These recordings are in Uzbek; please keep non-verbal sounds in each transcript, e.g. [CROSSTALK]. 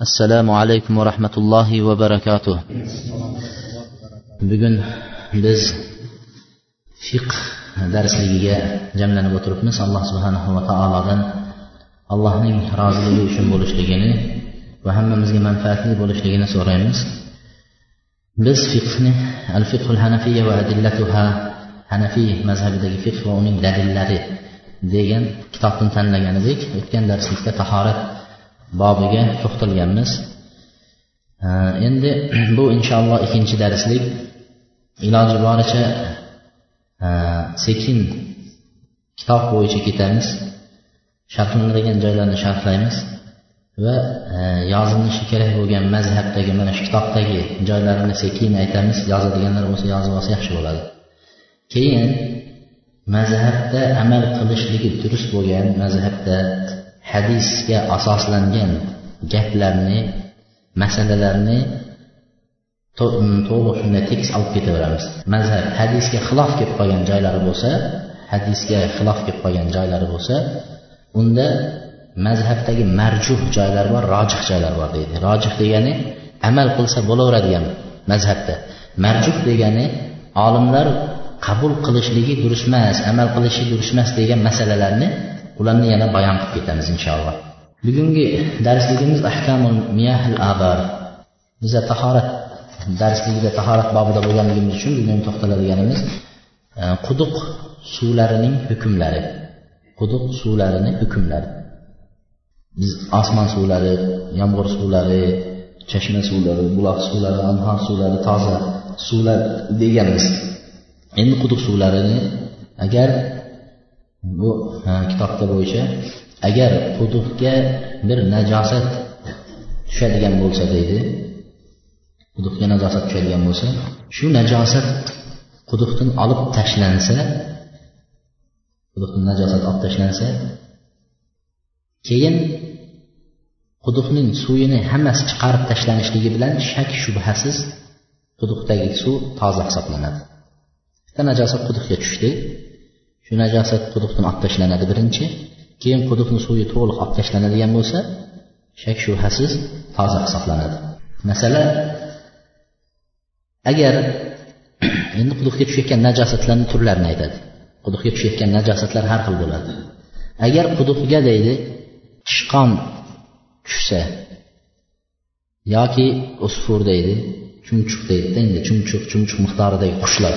assalomu alaykum va rahmatullohi va barakatuh. Bugun biz fiqh darsligiga jamlanib o'tiribmiz. Alloh subhanahu va taolodan allohning roziligi uchun bo'lishligini va hammamizga manfaatli bo'lishligini so'raymiz. Biz fiqhni al fiqhul hanafiya va adillatuha hanafiy mazhabidagi fiqh va uning dalillari degan kitobni tanlagan edik. O'tgan darslikda tahorat bobiga to'xtalganmiz. Endi [CLEARS THROAT] bu inshaalloh ikkinchi darslik. Iloji boricha sekin kitob bo'yicha ketamiz. Sharhlanadigan joylarni sharhlaymiz va yozilishi kerak bo'lgan mazhabdagi mana shu kitobdagi joylarini sekin aytamiz. Yozadiganlar bo'lsa yozib olsa yaxshi bo'ladi. Keyin mazhabda amal qilishligi durust bo'lgan mazhabda hadisga asoslangan gaplarni masalalarni to'liq shunday tekis olib ketaveramiz. Mazhab hadisga xilof kelib qolgan joylari bo'lsa hadisga xilof kelib qolgan joylari bo'lsa unda mazhabdagi marjuh joylar bor rojih joylar bor deydi. Rojih degani amal qilsa bo'laveradigan mazhabda. Marjuh degani olimlar qabul qilishligi durust emas amal qilishi durust emas degan masalalarni ularni yana bayon qilib ketamiz inshaalloh bugungi darsligimiz ahkamul miyahil abar biza tahorat darsligida tahorat bobida bo'lganligimiz uchun bugun to'xtaladiganimiz e, quduq suvlarining hukmlari. Quduq suvlarini hukmlari. Biz osmon suvlari yomg'ir suvlari chashma suvlari buloq suvlari anhor suvlari toza suvlar deganmiz. Endi quduq suvlarini agar bu kitobda bo'yicha agar quduqga bir najosat tushadigan bo'lsa deydi quduqga najosat tushadigan bo'lsa shu najosat quduqdan olib tashlansa quduqdan najosat olib tashlansa keyin quduqning suvini hammasi chiqarib tashlanishligi bilan shak shubhasiz quduqdagi suv toza hisoblanadi. Bitta najosat quduqga tushdi. Shu najosat quduqdan olib tashlanadi. Birinchi keyin quduqni suvi to'liq olib tashlanadigan bo'lsa shak shubhasiz toza hisoblanadi. Masala agar [CLEARS THROAT] endi quduqga tushayotgan najosatlarni turlarini aytadi. Quduqga tushayotgan najosatlar har xil bo'ladi. Agar quduqga deydi tishqon tushsa yoki usfur deydi chumchuq deydida endi chumchuq chumchuq miqdoridagi qushlar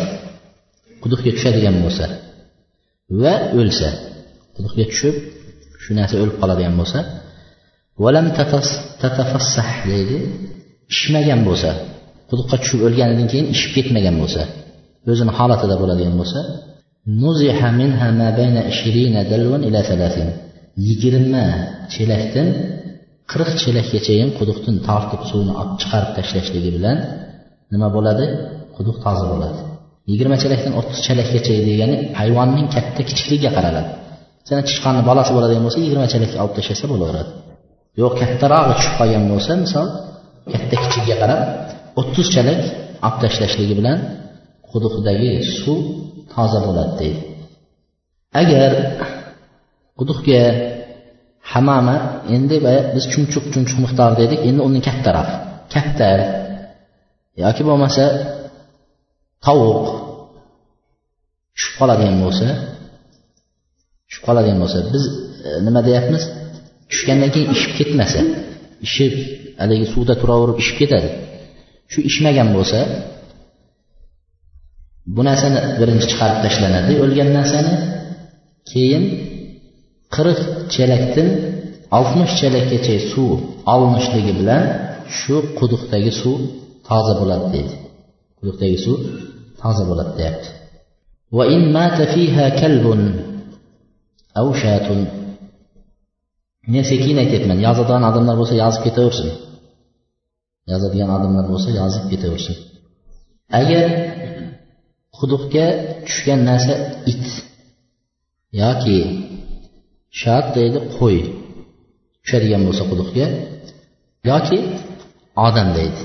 quduqga tushadigan bo'lsa va o'lsa. Quduqga tushib shu narsa o'lib qoladigan bo'lsa valam tatafassah deydi. Ishmagan bo'lsa quduqqa tushib o'lganidan keyin ishib ketmagan bo'lsa o'zini holatida bo'ladigan bo'lsa nuziha minha ma bayna ishirina dalvan ila salasin yigirma chelakdan qirq chelakgachayin quduqdan tortib suvni olib chiqarib tashlashligi bilan nima bo'ladi? Quduq toza bo'ladi. Yigirma chalakdan o'ttiz chalakgacha degani hayvonning katta kichikligiga qaraladi. Sana tishqonni bolasi bo'ladigan bo'lsa yigirma chalakka olib tashlasa bo'laveradi. Yo'q kattarog'i tushib qolgan bo'lsa misol katta kichikka qarab o'ttiz chalak olib tashlashligi bilan quduqdagi suv toza bo'ladi deydi. Agar quduqga hamama endi biz chumchuq chumchuq miqdori dedik endi undan kattaroq katta yoki bo'lmasa tovuq tushib qoladigan bo'lsa tushib qoladigan bo'lsa biz e, nima deyapmiz? Tushgandan keyin ishib ketmasa ishib haligi suvda turaverib ishib ketadi. Shu ishmagan bo'lsa bu narsani birinchi chiqarib tashlanadi o'lgan narsani. Keyin qirq chelakdan oltmish chelakgacha suv olinishligi bilan shu quduqdagi suv toza bo'ladi deydi. Quduqdagi suv toza bo'ladi deyapti. وإن مات فيها كلب أو شاة men sekin aytyapman yozadigan odamlar bo'lsa yozib ketaversin yozadigan odamlar bo'lsa yozib ketaversin agar quduqga tushgan narsa it yoki shat deydi qo'y tushadigan bo'lsa quduqga yoki odam deydi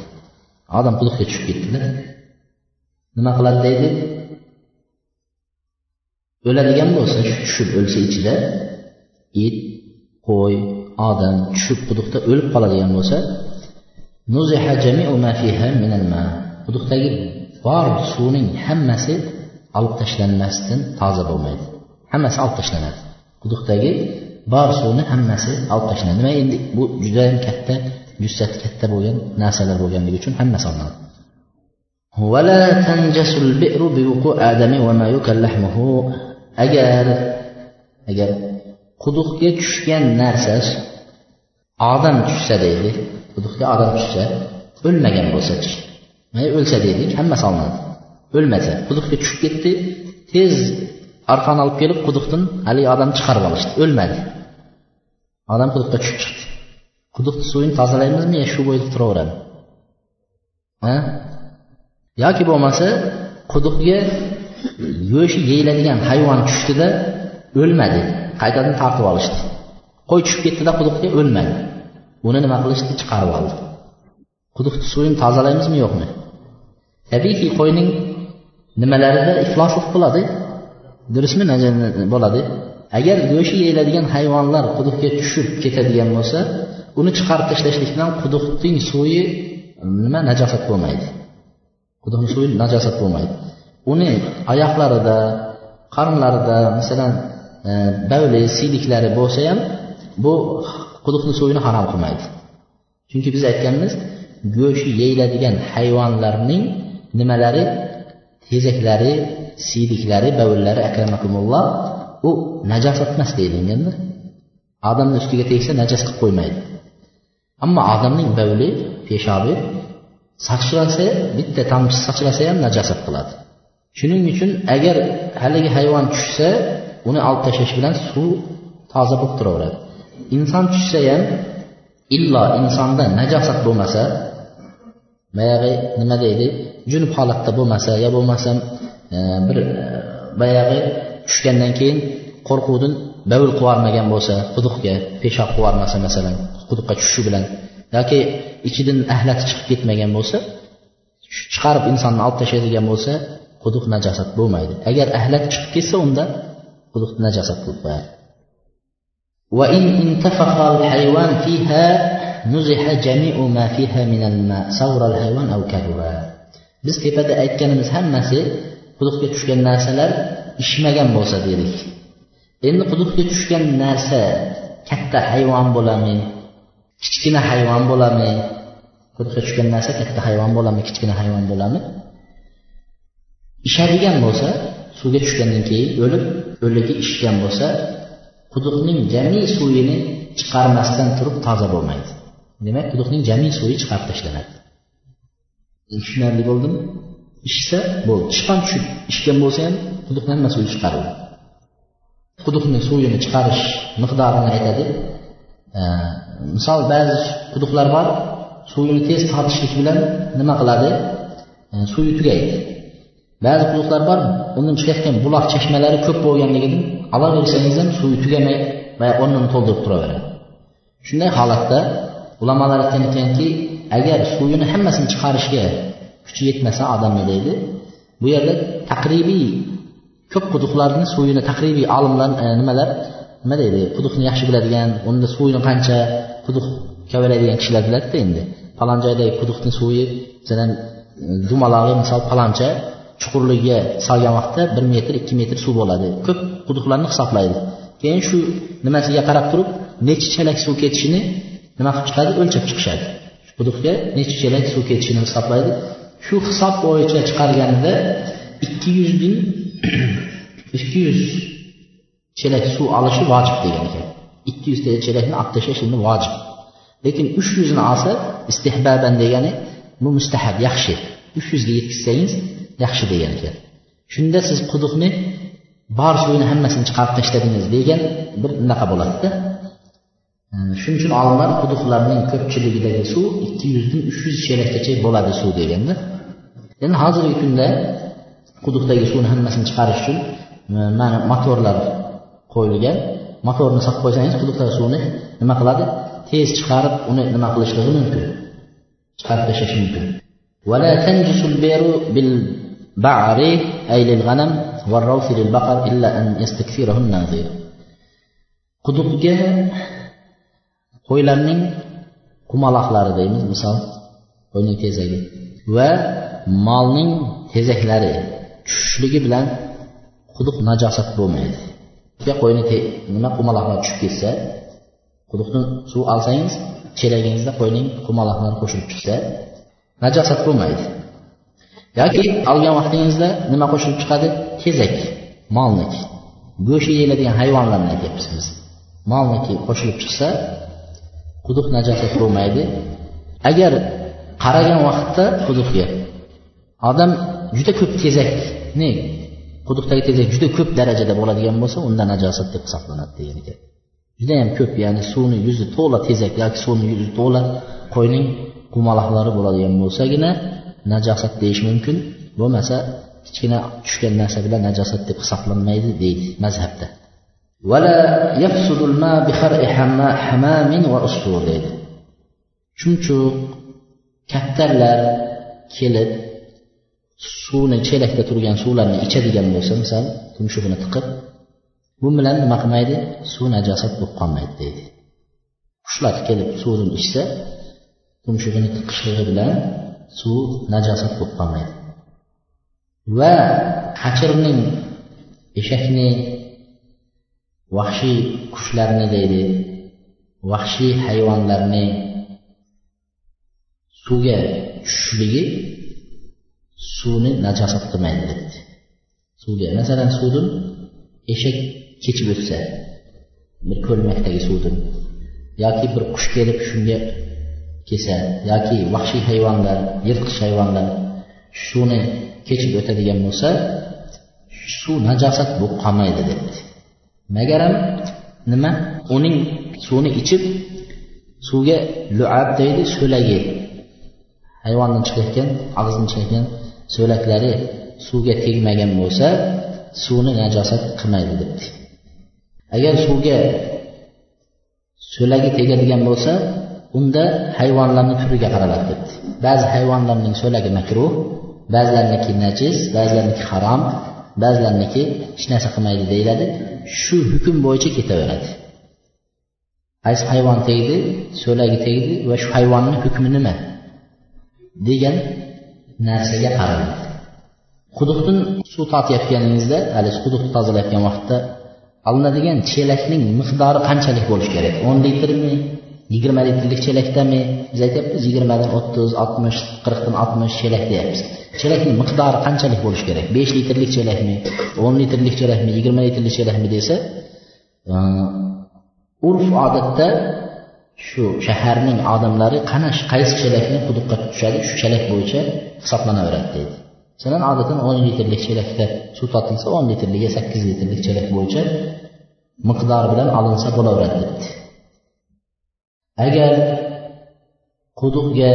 odam quduqga tushib ketdilar nima qiladi deydi O'ladigan bo'lsa tushib o'lsa ichida it qo'y odam tushib quduqda o'lib qoladigan bo'lsa quduqdagi bor suvning hammasi olib tashlanmasdan toza bo'lmaydi. Hammasi olib tashlanadi. Quduqdagi bor suvni hammasi olib tashlanadi. Nima endi bu judayam katta jussati katta bo'lgan narsalar bo'lganligi uchun hammasi olinadi. Agar agar quduqga tushgan narsa odam tushsa deydi quduqga odam tushsa o'lmagan bo'lsachi o'lsa deylik hammasi olinadi o'lmasa quduqga tushib ketdi tez arqon olib kelib quduqdan haligi odamni chiqarib olishdi o'lmadi. Odam quduqqa tushib chiqdi. Quduqni suvini tozalaymizmi yo shu bo'yida turaveradi? Yoki bo'lmasa quduqga go'shti yeyiladigan hayvon tushdida o'lmadi. Qaytadan tortib olishdi. Qo'y tushib ketdida quduqga o'lmadi. Uni nima qilishdi? Chiqarib oldi. Quduqni suvini tozalaymizmi yo'qmi? Tabiiyki qo'yning nimalarida ifloslik bo'ladi. Durustmi bo'ladi. Agar go'shti yeyiladigan hayvonlar quduqga tushib ketadigan bo'lsa uni chiqarib tashlashlik bilan quduqning suvi nima najosat bo'lmaydi. Quduqni suvi najosat bo'lmaydi. Uni oyoqlarida qarnlarida masalan e, bavli siyliklari bo'lsa ham bu quduqni suvini harom qilmaydi. Chunki biz aytganmiz go'sht yeyiladigan hayvonlarning nimalari? Tezaklari siyliklari bavullari akramakumulloh u najosat emas deyilganda odamni ustiga tegsa najas qilib qo'ymaydi. Ammo odamning bavli peshobi sachrasa bitta tomchi sachrasa ham najosat qiladi. Shuning uchun agar haligi hayvon tushsa uni olib tashlash bilan suv toza bo'lib turaveradi. Inson tushsa ham illo insonda najosat bo'lmasa boyagi nima deydi? Junub holatda bo'lmasa yo bo'lmasam e, bir e, boyagi tushgandan keyin qo'rquvdan bavul qilibyubormagan bo'lsa quduqga peshob qilibyubormasa masalan quduqqa tushishi bilan yoki ichidan ahlati chiqib ketmagan bo'lsa chiqarib insonni olib tashlaydigan bo'lsa quduq najosat bo'lmaydi agar ahlat chiqib ketsa unda quduq najosat qilib qo'yadi وإن انتفخ الحيوان فيها نزح جميع ما فيها من الماء صور الحيوان أو كهوها biz tepada aytganimiz hammasi quduqga tushgan narsalar ishmagan bo'lsa dedik endi quduqga tushgan narsa katta hayvon bo'ladimi kichkina hayvon bo'ladimi quduqqa tushgan narsa katta hayvon bo'ladimi kichkina hayvon bo'ladimi ishadigan bo'lsa suvga tushgandan keyin o'lib o'ligi ishgan bo'lsa quduqning jami suvini chiqarmasdan turib toza bo'lmaydi. Demak quduqning jami suvi chiqarib tashlanadi. Tushunarli bo'ldimi? Ishsa bo'ldi chiqqan tushib ishgan bo'lsa ham quduqni hamma suvi chiqariladi quduqni suvini chiqarish miqdorini aytadi. Misol ba'zi quduqlar bor suvini tez tortishlik bilan nima qiladi? Suvi tugaydi. Ba'zi quduqlar bor undan chiqayotgan buloq chashmalari ko'p bo'lganligidan olaversangiz ham suvi tugamay o'rnini to'ldirib turaveradi. Shunday holatda ulamolar aytgan ekanki agar suvini hammasini chiqarishga kuchi yetmasa odamni deydi bu yerda taqribiy ko'p quduqlarni suvini taqribiy olimlar e, nimalar nima deydi quduqni yaxshi biladigan unda suvini qancha quduq kavaladigan kishilar biladida endi. Falon joydagi quduqni suvi masalan e, dumalog'i misol faloncha chuqurligiga solgan vaqtda bir metr ikki metr suv bo'ladi. Ko'p quduqlarni hisoblaydi. Keyin shu nimasiga qarab turib necha chelak suv ketishini nima qilib chiqadi? O'lchab chiqishadi. Quduqga necha chelak suv ketishini hisoblaydi. Shu hisob bo'yicha chiqarganida ikki yuz ming [COUGHS] ikki yuz chelak suv olishi vojib degan ekan. ikki yuzta chelakni olib tashlash endi vojib. Lekin uch yuzini olsa istehbaban degani bu mustahab yaxshi. uch yuzga yetkazsangiz yaxshi degan ekan. Shunda siz quduqni bor suvini hammasini chiqarib tashladingiz degan bir unaqa bo'ladida. Shuning uchun olimlar quduqlarning ko'pchiligidagi suv ikki yuzdan uch yuz chelakgacha bo'ladi suv deganda. Endi hozirgi kunda quduqdagi suvni hammasini chiqarish uchun e, mana motorlar qo'yilgan. Motorni solib qo'ysangiz quduqdagi suvni nima qiladi? Tez chiqarib uni nima qilishligi mumkin? Chiqarib tashlash mumkin. ولا تنجس البئر بالبعر أي للغنم والروث للبقر إلا أن يستكثره الناظر quduqga qo'ylarning qumaloqlari deymiz misol qo'yning tezagi va molning tezaklari tushishligi bilan quduq najosat bo'lmaydi qo'yni nima qumaloqlar tushib ketsa quduqdan suv olsangiz chelagingizda qo'yning qumaloqlari qo'shilib chiqsa najosat bo'lmaydi Yoki olgan vaqtingizda nima qo'shilib chiqadi? Tezak molniki go'sht yeyiladigan hayvonlarni aytyapmiz biz molniki qo'shilib chiqsa quduq najosat bo'lmaydi agar qaragan vaqtda quduqga odam juda ko'p tezakni quduqdagi tezak juda ko'p darajada bo'ladigan bo'lsa unda najosat deb hisoblanadi degan ekan. Judayam ko'p ya'ni suvni yuzi to'la tezak yoki suvni yuzi to'la qo'yning qumaloqlari bo'ladigan bo'lsagina najosat deyish mumkin. Bo'lmasa kichkina tushgan narsa bilan najosat deb hisoblanmaydi deydi mazhabda. Deydi. Chumchuq kaptarlar kelib suvni chelakda turgan suvlarni ichadigan bo'lsa misol tumshug'ini tiqib bu bilan nima qilmaydi? Suv najosat bo'lib qolmaydi deydi. Qushlar kelib suvni ichsa tumshug'ini tiqishligi bilan suv najosat bo'lib qolmaydi. Va qachirning eshakni vahshiy qushlarni deydi vahshiy hayvonlarni suvga tushishligi suvni najosat qilmaydi debdi. Suvga masalan suvdan eshak kechib o'tsa bir ko'lmakdagi suvdan yoki bir qush kelib shunga kelsa yoki vahshiy hayvonlar yirtqich hayvonlar shuni kechib o'tadigan bo'lsa suv najosat bo'lib qolmaydi debdi. Magaram nima? Uning suvni ichib suvga luab deydi so'lagi. Hayvondan chiqayotgan og'zidan chiqayotgan so'laklari suvga tegmagan bo'lsa suvni najosat qilmaydi debdi. Agar suvga so'lagi tegadigan bo'lsa unda hayvonlarni turiga qaraladi ketdi ba'zi hayvonlarning so'lagi makruh ba'zilarniki najis ba'zilarniki harom ba'zilarniki hech narsa qilmaydi deyiladi. Shu hukm bo'yicha ketaveradi. Qaysi hayvon tegdi so'lagi tegdi va shu hayvonni hukmi nima? degan narsaga qaraladi quduqdan suv tortayotganingizda haligi quduqni tozalayotgan vaqtda olinadigan chelakning miqdori qanchalik bo'lishi kerak? O'n litrmi? Yigirma litrlik chelakdami? Biz aytyapmiz yigirmadan o'ttiz oltmish qirqdan oltmish chelak deyapmiz. Chelakning miqdori qanchalik bo'lishi kerak? Besh litrlik chelakmi? o'n litrlik chelakmi? yigirma litrlik chelakmi desa uh, urf odatda shu shaharning odamlari qana qaysi chelakni quduqqa tushadi shu chelak bo'yicha hisoblanaveradi deydi. Masalan odatdan o'n litrlik chelakda suv totilsa o'n litrlik sakkiz litrlik chelak bo'yicha miqdor bilan olinsa bo'laveradi debdi agar quduqga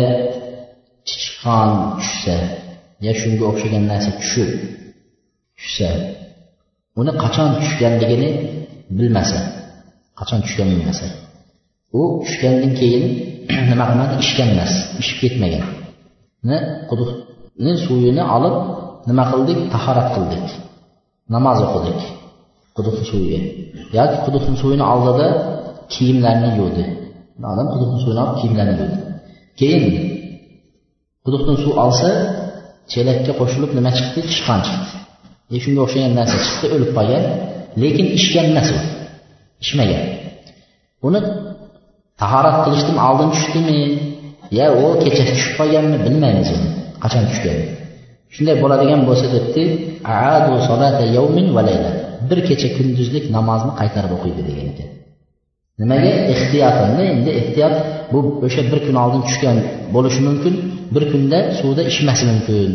chichqon tushsa yo shunga o'xshagan narsa tushib tushsa uni qachon tushganligini bilmasa qachon tushganini bilmasa u tushgandan keyin [CLEARS THROAT] nima qilmadi? Ishgan emas ishib ketmagan quduqni suvini olib nima qildik? Tahorat qildik. Namoz o'qidik quduqni suviga. Yoki quduqni suvini oldida kiyimlarini yuvdi. Odam quduqni suvini olib kiyimlarni yuvdi keyin quduqdan suv olsa chelakka qo'shilib nima chiqdi? Tishqon chiqdi. E shunga o'xshagan narsa chiqdi o'lib qolgan. Lekin ishgan emas u. Ichmagan. Uni tahorat qilishdan oldin tushdimi? Yo u kecha tushib qolganmi bilmaymiz uni. Qachon tushgan shunday bo'ladigan bo'lsa debdi bir kecha kunduzlik namozni qaytarib o'qiydi degan ekan. Nimaga? Ehtiyotimni endi ehtiyot bu o'sha bir kun oldin tushgan bo'lishi mumkin bir kunda suvda ichmasi mumkin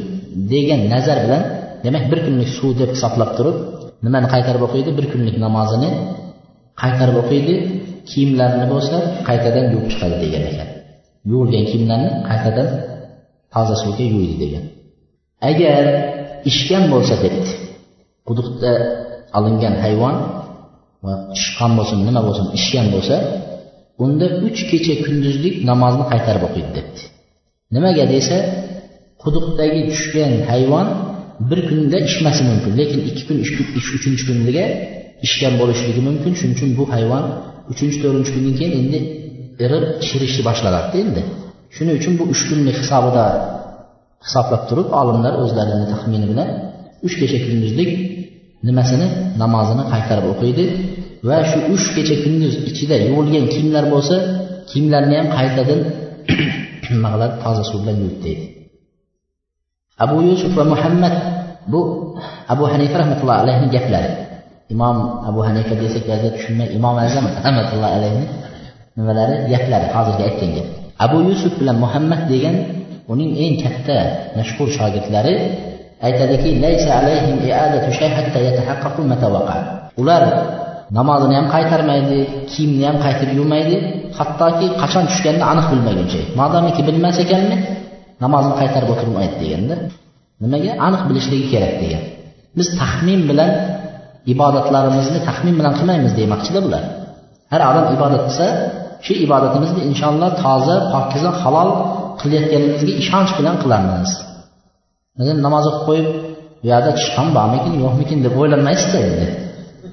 degan nazar bilan demak bir kunlik suv deb hisoblab turib nimani qaytarib o'qiydi? Bir kunlik namozini qaytarib o'qiydi. Kiyimlarini bo'lsa qaytadan yuvib chiqadi degan ekan. Yuvilgan kiyimlarni qaytadan toza suvga yuvdi degan. Agar ishgan bo'lsa debdi. Quduqda olingan hayvon va tushqan bo'lsin nima bo'lsin ishgan bo'lsa unda uch kecha kunduzlik namozni qaytarib o'qiydi debdi. Nimaga desa quduqdagi tushgan hayvon bir kunda ishmasi mumkin lekin ikki kun kun uchinchi kunliga ishgan bo'lishligi mumkin. Shuning uchun bu hayvon uchinchi to'rtinchi kundan keyin endi irib chirishni boshlanadida endi. Shuning uchun bu uch kunlik hisobida hisoblab turib olimlar o'zlarini taxmini bilan uch kecha kunduzlik nimasini? Namozini qaytarib o'qiydi. Va shu uch kecha kunduz ichida yuvilgan kiyimlar bo'lsa kiyimlarni ham qaytadan [CLEARS THROAT] nima qiladi toza suv bilan yuvdi deydi abu yusuf va muhammad bu abu hanifa rahmatullohi alayhini gaplari. Imom abu hanifa desak ba'zida tushunmay imom azam rahmatullohi alayhini nimalari gaplari hozirgi aytgan gap. Abu yusuf bilan muhammad degan uning eng katta mashhur shogirdlari aytadiki ular namozini ham qaytarmaydi kiyimni ham qaytib yuvmaydi hattoki qachon tushganini aniq bilmaguncha modomiki bilmas ekanmi namozini qaytarib o'tirmaydi deganda nimaga? Aniq bilishligi kerak degan. Biz taxmin bilan ibodatlarimizni taxmin bilan qilmaymiz demoqchida bular. Har odam ibodat qilsa shu ibodatimizni inshaalloh toza pokiza halol qilayotganimizga ishonch bilan qilamiz. Masalan namoz o'qib qo'yib bu yoqda chiqqan bormikin yo'qmikin deb o'ylanmaysizda endi?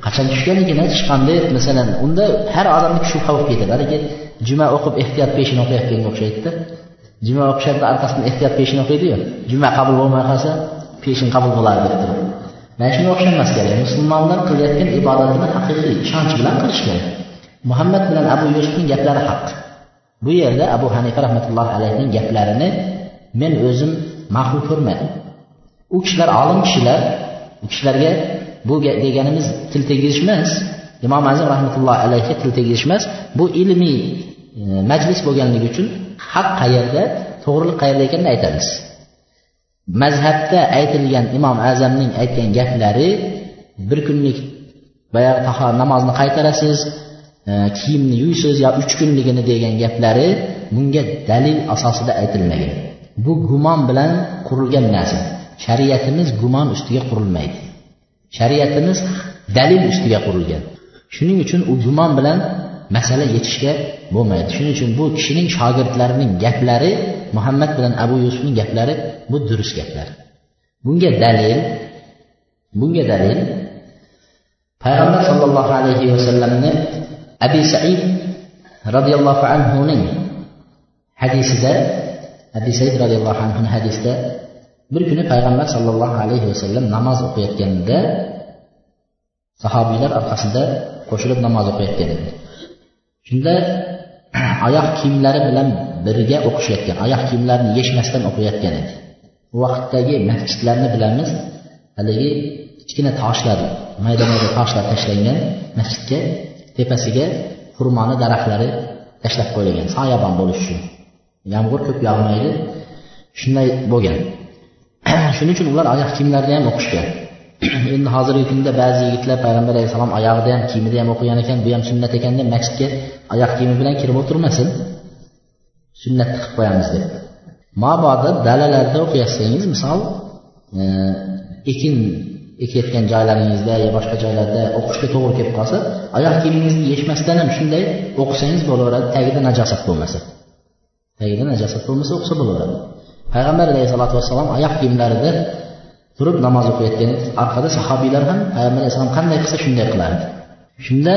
Qachon tushganligini chiqqan deb masalan unda har odamni shubha bo'lib ketadi. Haligi juma o'qib ehtiyot peshin o'qiyotganga o'xshaydida. Juma o'qishadida orqasidan ehtiyot peshin o'qiydiyu. Juma qabul bo'lmay qolsa peshin qabul bo'ladi deb turib. Mana shunga o'xshamas kerak. Musulmonlar qilayotgan ibodatini haqiqiy ishonch bilan qilish kerak. Muhammad bilan abu yusufning gaplari haq bu yerda abu hanifa rahmatullohi alayhining gaplarini men o'zim ma'qul ko'rmadi. U kishilar olim kishilar u kishilarga bu deganimiz til tegizish emas imom azim rahmatullohi alayhiga til tegizish emas bu ilmiy e, majlis bo'lganligi uchun haq qayerda to'g'rilik qayerda ekanini aytamiz. Mazhabda aytilgan imom azamning aytgan gaplari bir kunlik boyagi namozni qaytarasiz e, kiyimni yuysiz yo uch kunligini degan gaplari bunga dalil asosida aytilmagan. Bu gumon bilan qurilgan narsa. Shariatimiz gumon ustiga qurilmaydi. Shariatimiz dalil ustiga qurilgan. Shuning uchun u gumon bilan masala yechishga bo'lmaydi. Shuning uchun bu kishining shogirdlarining gaplari muhammad bilan abu yusufning gaplari bu durust gaplar. Bunga dalil bunga dalil payg'ambar sollallohu alayhi vasallamni abi said roziyallohu anhuning hadisida abi said roziyallohu anhu hadisda bir kuni payg'ambar sollallohu alayhi vasallam namoz o'qiyotganida sahobiylar orqasida qo'shilib namoz o'qiyotgan edi. Shunda [CLEARS THROAT] oyoq kiyimlari bilan birga o'qishayotgan oyoq kiyimlarini yechmasdan o'qiyotgan edi. U vaqtdagi masjidlarni bilamiz haligi kichkina toshlar mayda mayda toshlar tashlangan masjidga tepasiga xurmoni daraxtlari tashlab qo'yilgan soyabon bo'lishi uchun. Yomg'ir ko'p yog'maydi. Shunday bo'lgan. [CLEARS THROAT] Shuning uchun ular oyoq kiyimlarida ham o'qishgan. [CLEARS THROAT] Endi hozirgi kunda ba'zi yigitlar payg'ambar alayhissalom oyog'ida ham kiyimida ham o'qigan ekan. Bu ham sunnat ekan deb masjidga oyoq kiyimi bilan kirib o'tirmasin. Sunnatni qilib qo'yamiz deb. Mabodo dalalarda o'qiyotsangiz misol e, ekin ekayotgan joylaringizda yo boshqa joylarda o'qishga to'g'ri kelib qolsa oyoq kiyimingizni yechmasdan ham shunday o'qisangiz bo'laveradi tagida najosat bo'lmasa. Tagida najosat bo'lmasa o'qisa bo'laveradi payg'ambar alayhissalotu vassalom oyoq kiyimlarida turib namoz o'qiyotgan orqada sahobiylar ham payg'ambar alayhissalom qanday qilsa shunday qilardi shunda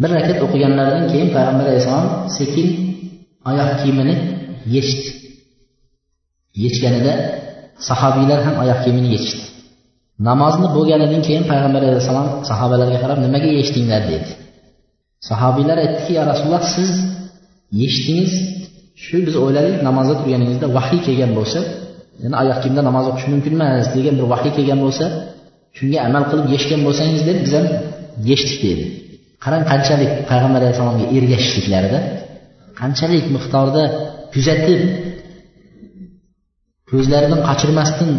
bir rakat o'qiganlaridan keyin payg'ambar alayhissalom sekin oyoq kiyimini yechdi. Yechganida sahobiylar ham oyoq kiyimini yechdi. Namozni bo'lganidan keyin payg'ambar alayhissalom sahobalarga qarab nimaga yechdinglar dedi. Sahobiylar aytdiki ya rasululloh siz yechdingiz shu biz o'yladik namozda turganingizda vahiy kelgan bo'lsa ya'ni oyoq kiyimda namoz o'qish mumkin emas degan bir vahiy kelgan bo'lsa shunga amal qilib yechgan bo'lsangiz deb biz ham yechdik deydi. Qarang qanchalik payg'ambar alayhissalomga ergashishliklarida qanchalik miqdorda kuzatib ko'zlaridan qochirmasdan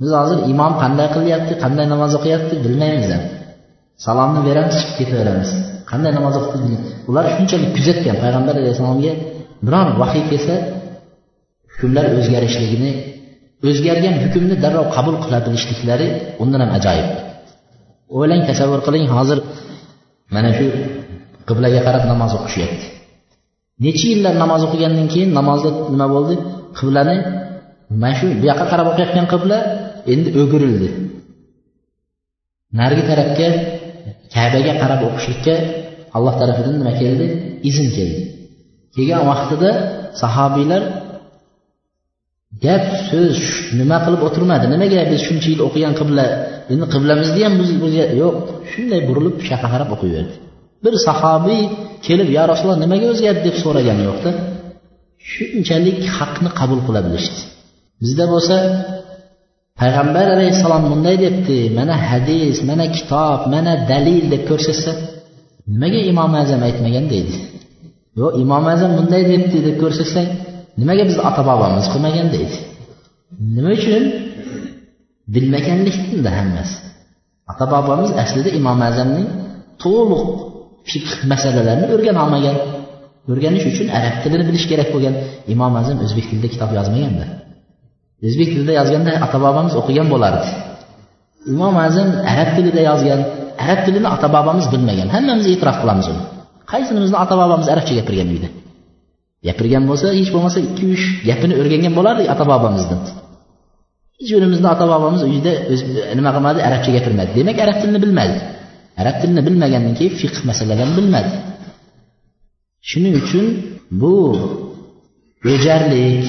biz hozir imom qanday qilyapti qanday namoz o'qiyapti bilmaymiz ham. Salomni beramiz chiqib ketaveramiz. Qanday namoz o'qiyapti ular shunchalik kuzatgan payg'ambar alayhissalomga biron vahiy kelsa hukmlar o'zgarishligini o'zgargan hukmni darrov qabul qila bilishliklari undan ham ajoyib. O'ylang tasavvur qiling hozir mana shu qiblaga qarab namoz o'qishyapti. Necha yillar namoz o'qigandan keyin namozda nima bo'ldi? Qiblani mana shu bu yoqqa qarab o'qiyotgan qibla endi o'girildi. Narigi tarafga kabaga qarab o'qishlikka alloh tarafidan nima keldi? Izn keldi. Kelgan vaqtida sahobiylar gap so'z nima qilib o'tirmadi? Nimaga biz shuncha yil o'qigan qibla endi qiblamizni ham yo'q shunday burilib shu qarab o'qiyverdi. Bir sahobiy kelib yo rasululloh nimaga o'zgardi? deb so'ragani yo'qda. Shunchalik haqni qabul qila bilishdi. Bizda bo'lsa payg'ambar alayhissalom bunday debdi mana hadis mana kitob mana dalil deb ko'rsatsa nimaga imom azam aytmagan deydi? Yo'q imom azam bunday debdi deb ko'rsatsang nimaga bizni ota bobomiz qilmagan deydi? Nima uchun? Bilmaganlikdanda hammasi. Ota bobomiz aslida imom azamning to'liq fiqh masalalarini o'rgana olmagan. O'rganish uchun arab tilini bilish kerak bo'lgan. İmom azam o'zbek tilida kitob yozmaganda. O'zbek tilida yozganda ota bobomiz o'qigan bo'lardi. İmom azam arab tilida yozgan arab tilini ota bobomiz bilmagan. Hammamiz e'tirof qilamiz uni qaysinimizni ota bobomiz arabcha gapirgan uyda gapirgan bo'lsa hech bo'lmasa ikki uch gapini o'rgangan bo'lardik ota bobomizdan. Hech birimizni ota bobomiz uyda nima qilmadi? Arabcha gapirmadi. Demak arab tilini bilmadi arab tilini bilmagandan keyin fiqh masalalarini bilmadi shuning uchun bu o'jarlik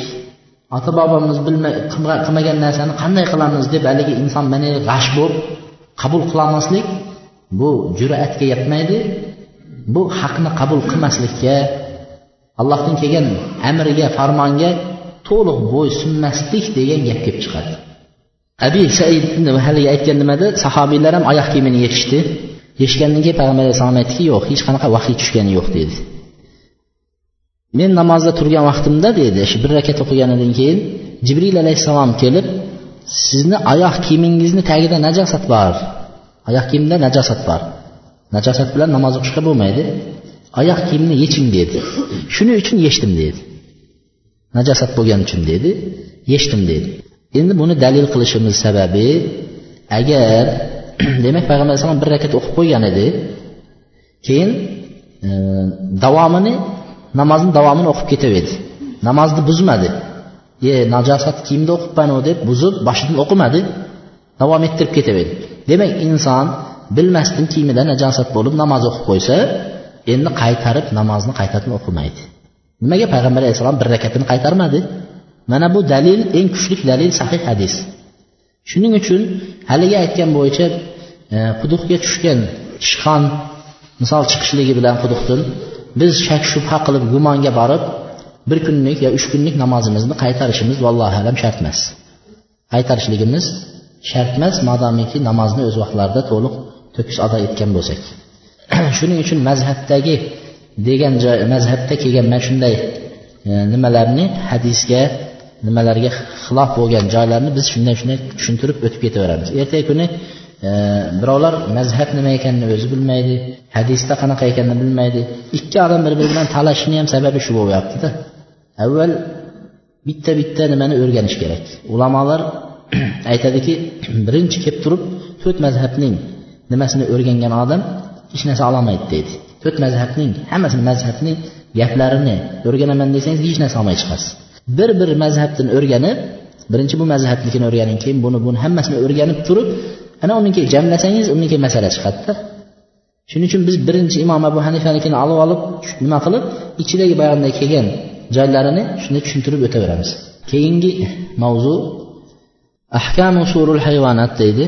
ota bobomiz qilmagan narsani qanday qilamiz deb haligi inson mana g'ash bo'lib qabul qilolmaslik bu jur'atga yetmaydi. Bu haqni qabul qilmaslikka allohning kelgan amriga farmonga to'liq bo'ysunmaslik degan gap kelib chiqadi. Abi said haligi aytgan nimada? Sahobiylar ham oyoq kiyimini yechishdi yechgandan keyin payg'ambar alayhissalom aytdiki yo'q hech qanaqa vahiy tushgani yo'q dedi. Men namozda turgan vaqtimda dedi shu bir rakat o'qiganidan keyin jibril alayhissalom kelib sizni oyoq kiyimingizni tagida najosat bor. Oyoq kiyimda najosat bor. Najosat bilan namoz o'qishga bo'lmaydi. Oyoq kiyimni yeching dedi. Shuning uchun yechdim dedi. Najosat bo'lgani uchun dedi. Yechdim dedi. Endi buni dalil qilishimiz sababi agar [CLEARS THROAT] demak payg'ambar alayhisalom bir rakat o'qib qo'ygan edi keyin e, davomini namozni davomini o'qib ketaverdi. Namozni buzmadi. E najosat kiyimda o'qibmanu deb buzib boshidan o'qimadi davom ettirib ketaverdi. Demak inson bilmasdan kiyimida najosat bo'lib namoz o'qib qo'ysa endi qaytarib namozni qaytadan o'qimaydi. Nimaga payg'ambar alayhissalom bir rakatini qaytarmadi? Mana bu dalil eng kuchli dalil sahih hadis. Shuning uchun haligi aytgan bo'yicha e, quduqga tushgan tishqon misol chiqishligi bilan quduqdan biz shak shubha qilib gumonga borib bir kunlik yo uch kunlik namozimizni qaytarishimiz vallohu alam shart emas. Qaytarishligimiz shart emas modomiki namozni o'z vaqtlarida to'liq to'kis ado etgan bo'lsak. [CLEARS THROAT] Shuning uchun mazhabdagi degan joy mazhabda kelgan mana shunday e, nimalarni hadisga nimalarga xilof bo'lgan joylarni biz shunday shunday tushuntirib o'tib ketaveramiz. Ertaga kuni e, birovlar mazhab nima ekanini o'zi bilmaydi hadisda qanaqa ekanini bilmaydi. Ikki odam bir biri bilan talashishni ham sababi shu bo'lyaptida. Avval bitta bitta nimani o'rganish kerak. Ulamolar [CLEARS THROAT] aytadiki [CLEARS THROAT] birinchi kelib turib to'rt mazhabning nimasini o'rgangan odam hech narsa ololmaydi deydi. To'rt mazhabning hammasini mazhabni gaplarini o'rganaman desangiz hech narsa olmay chiqasiz. Bir bir mazhabdan o'rganib birinchi bu mazhabnikini o'rganing keyin buni buni hammasini o'rganib turib ana undan keyin jamlasangiz undan keyin masala chiqadida. Shuning uchun biz birinchi imom abu hanifanikini olib olib nima qilib ichidagi bayonda kelgan joylarini shunday tushuntirib o'taveramiz. Keyingi mavzu ahkamu surul hayvonat deydi.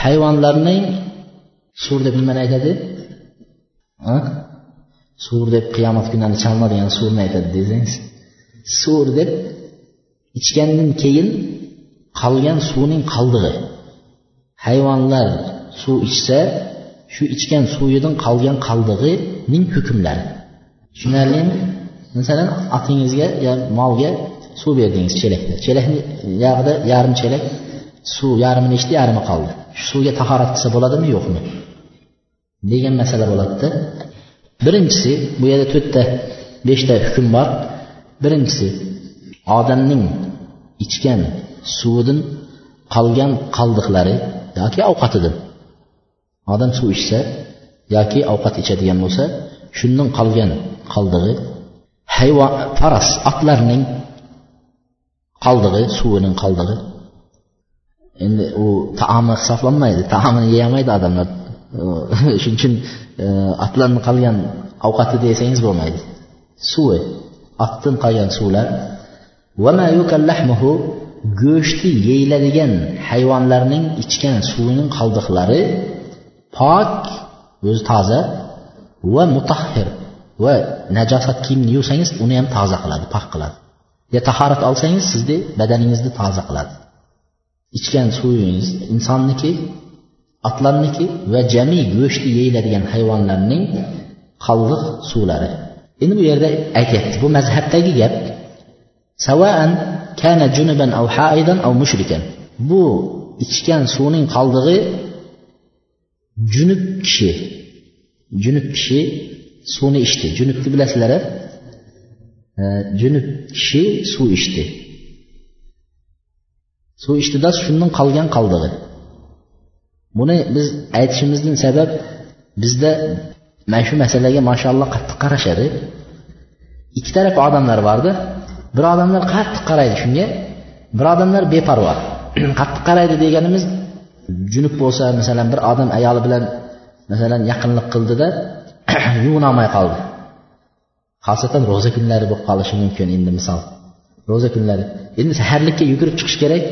Hayvonlarning sur deb nimani aytadi? Sur deb qiyomat kunlarida chalinadigan surni aytadi desangiz sur deb ichgandan keyin qolgan suvning qoldig'i. Hayvonlar suv ichsa shu ichgan suvidan qolgan qoldig'ining hukmlari. Tushunarlimi? Masalan otingizga yo molga suv berdingiz chelakda. Chelakni yog'ida yarim chelak suv yarmini ichdi yarmi qoldi. Shu suvga tahorat qilsa bo'ladimi yo'qmi? Degan masala bo'ladida. Birinchisi bu yerda to'rtta beshta hukm bor. Birinchisi odamning ichgan suvidan qolgan qoldiqlari yoki ovqatidan. Odam suv ichsa yoki ovqat ichadigan bo'lsa shundan qolgan qoldig'i hayvon faras otlarning qoldig'i suvining qoldig'i endi u taomi hisoblanmaydi taomini yeyaolmaydi odamlar. [LAUGHS] Shuning uchun e, otlarni qolgan ovqati desangiz bo'lmaydi. Suvi otdan qolgan suvlar. Go'shti yeyiladigan hayvonlarning ichgan suvining qoldiqlari pok o'zi toza va mutahhir va najosat kiyimni yuvsangiz uni ham toza qiladi pok qiladi. Ya tahorat olsangiz sizni badaningizni toza qiladi. Ichgan suvingiz insonniki otlarniki va jami go'shti yeyiladigan hayvonlarning qalliq suvlari. Endi bu yerda aytyapti bu mazhabdagi gap. Savaan kana junuban aw haidan aw mushrikan. Bu ichgan suvning qoldig'i junub kishi. Junub kishi suvni ichdi. Junubni bilasizlar e, junub kishi suv ichdi. Suv ichdida shundan qolgan qoldig'i. Buni biz aytishimizning sabab bizda mana shu masalaga mashaalloh qattiq qarashadi. Ikki taraf odamlar bordi bir odamlar qattiq qaraydi shunga bir odamlar beparvo. [CLEARS THROAT] Qattiq qaraydi deganimiz junub bo'lsa masalan bir odam ayoli bilan masalan yaqinlik qildida [CLEARS THROAT] yuvinolmay qoldi. Xosatan ro'za kunlari bo'lib qolishi mumkin endi misol. Ro'za kunlari. Endi saharlikka yugurib chiqish kerak.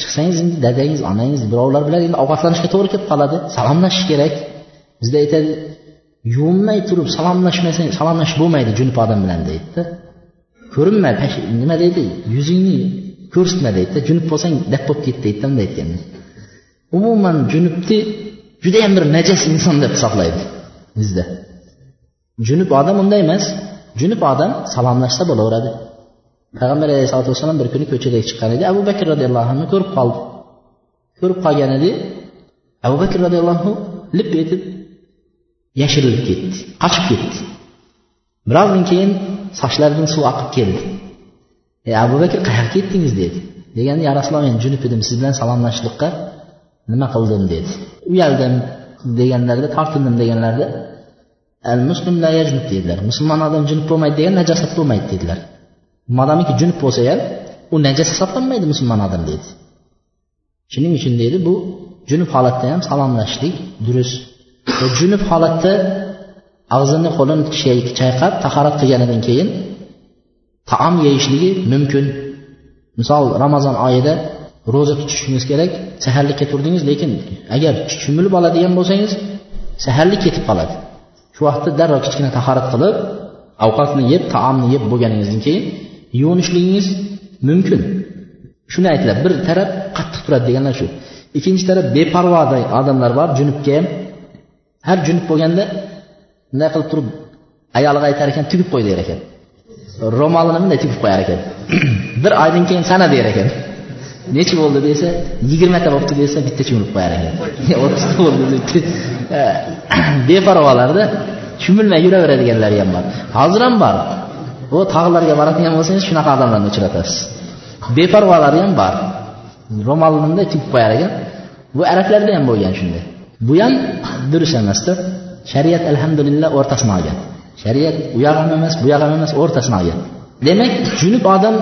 Chiqsangiz endi dadangiz onangiz birovlar bilan endi ovqatlanishga to'g'ri kelib qoladi. Salomlashish kerak. Bizda aytadi yuvinmay turib salomlashmasang salomlashib bo'lmaydi junub odam bilan deydida. Ko'rinma nima deydi? Yuzingni ko'rsatma deydida. Junub bo'lsang dap bo'lib ket deydida bunday aytganda umuman junubni judayam bir najas inson deb hisoblaydi bizda. Junub odam unday emas. Junub odam salomlashsa bo'laveradi. Payg'ambar alayhisalotu vassalom bir kuni ko'chaga chiqqan edi. Abu bakr roziyallohu anhu ko'rib qoldi. Ko'rib qolgan edi. Abu bakr roziyallohu anhu lip etib yashirilib ketdi qochib ketdi. Birozdan keyin sochlaridan suv oqib keldi. Ey abu bakr qayerga ketdingiz? dedi. Deganda ya rasululloh men junub edim siz bilan salomlashishlikqa nima qildim? dedi. Uyaldim deganlarida tortindim deganlarida al muslim la yajnub dedilar. Musulmon odam junub bo'lmaydi degan najosat bo'lmaydi dedilar. Modomiki junub bo'lsa ham u najas hisoblanmaydi musulmon odam deydi. Shuning uchun deydi bu junub holatda ham salomlashishlik durust. Junub holatda og'zini qo'lini chayqab tahorat qilganidan keyin taom yeyishligi mumkin. Misol ramazon oyida ro'za tutishingiz kerak saharlikka turdingiz lekin agar cho'milib oladigan bo'lsangiz saharlik ketib qoladi. Shu vaqtda darrov kichkina tahorat qilib ovqatni yeb taomni yeb bo'lganingizdan keyin yuvinishligingiz mumkin. Shuni aytiladi bir taraf qattiq turadi deganlar shu. Ikkinchi taraf beparvo odamlar bor junubga ham. Har junub bo'lganda bunday qilib turib ayoliga aytar ekan tugib qo'y der ekan. Ro'molini bunday tugib qo'yar ekan. [CLEARS THROAT] Bir oydan keyin sana der ekan. [LAUGHS] Nechi bo'ldi desa yigirmata bo'libdi desa bitta cho'milib qo'yar ekan. [LAUGHS] O'ttizta bo'ldi debdi [CLEARS THROAT] beparvolarda cho'milmay yuraveradiganlari ham bor. Hozir ham bor. Bu tog'larga boradigan bo'lsangiz shunaqa odamlarni uchratasiz. Beparvolari ham bor. Ro'molini bunday tugib qo'yar ekan. Bu arablarda ham bo'lgan shunday. Bu ham durust emasda shariat alhamdulillah o'rtasini olgan. Shariat u yoq ham emas bu yoq ham emas o'rtasini olgan. Demak junub odam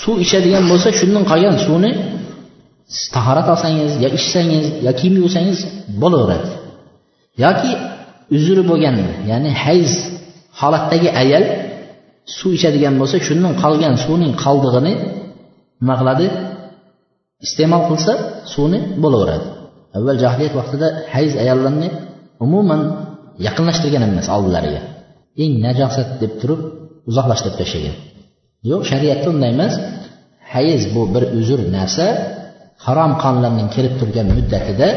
suv ichadigan bo'lsa shundan qolgan suvni tahorat olsangiz yo ichsangiz yo kiyim yuvsangiz bo'laveradi. Yoki uzri bo'lgan ya'ni hayz holatdagi ayol suv ichadigan bo'lsa shundan qolgan suvning qoldig'ini nima qiladi iste'mol qilsa suvni bo'laveradi. Avval jahiliyat vaqtida hayz ayollarni umuman yaqinlashtirgan emas oldilariga. Eng najosat deb turib uzoqlashtirib tashlagan. Yo'q shariatda unday emas. Hayz bu bir uzr narsa harom qonlarning kelib turgan muddatida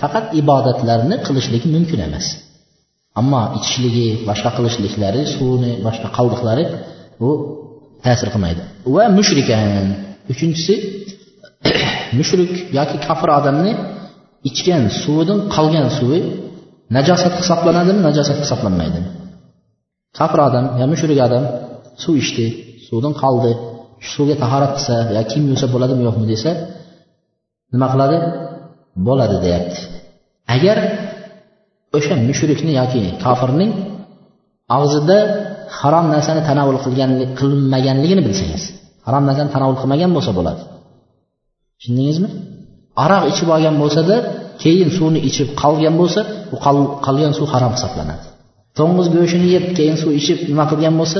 faqat ibodatlarni qilishligi mumkin emas. Ammo ichishligi boshqa qilishliklari suvni boshqa qoldiqlari bu ta'sir qilmaydi. Va mushrikan uchinchisi [CLEARS THROAT] mushrik yoki kofir odamni ichgan suvidan qolgan suvi najosat hisoblanadimi najosat hisoblanmaydimi kofir odam yo mushrik odam suv ichdi suvdan qoldi shu suvga tahorat qilsa yo kiyim yuvsa bo'ladimi yo'qmi desa nima qiladi? Bo'ladi deyapti. Agar o'sha mushrikni yoki kofirning og'zida harom narsani tanovul qilganlik qilinmaganligini bilsangiz harom narsani tanovul qilmagan bo'lsa bo'ladi. Tushundingizmi? Aroq ichib olgan bo'lsada keyin suvni ichib qolgan bo'lsa u qolgan suv harom hisoblanadi. To'ng'iz go'shtini yeb keyin suv ichib nima qilgan bo'lsa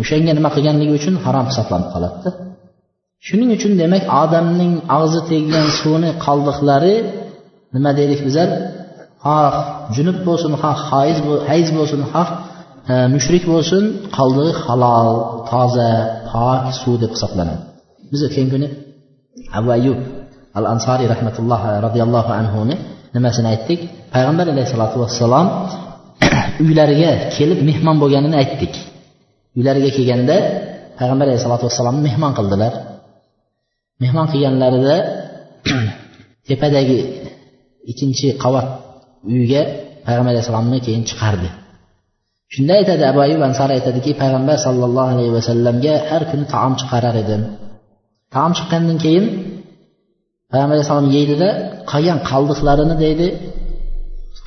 o'shanga nima qilganligi uchun harom hisoblanib qoladida. Shuning uchun demak odamning og'zi teggan suvni qoldiqlari nima deylik bizlar xoh junub bo'lsin xoh hayz bo'lsin xoh e, mushrik bo'lsin qoldig'i halol toza pok suv deb hisoblanadi. Biz o'tgan kuni abu ayub al ansoriy rahmatulloh e, roziyallohu anhuni nimasini aytdik? Payg'ambar alayhissalotu vassalom [COUGHS] uylariga kelib mehmon bo'lganini aytdik. Uylariga kelganda payg'ambar alayhissalotu vassalomni mehmon qildilar. Mehmon qilganlarida [COUGHS] tepadagi ikkinchi qavat uyga payg'ambar alayhissalomni keyin chiqardi. Shunda aytadi abu ayub ansar aytadiki payg'ambar sollallohu alayhi vasallamga har kuni taom chiqarar edim. Taom chiqqandan keyin payg'ambar alayhissalom yeydida qolgan qoldiqlarini deydi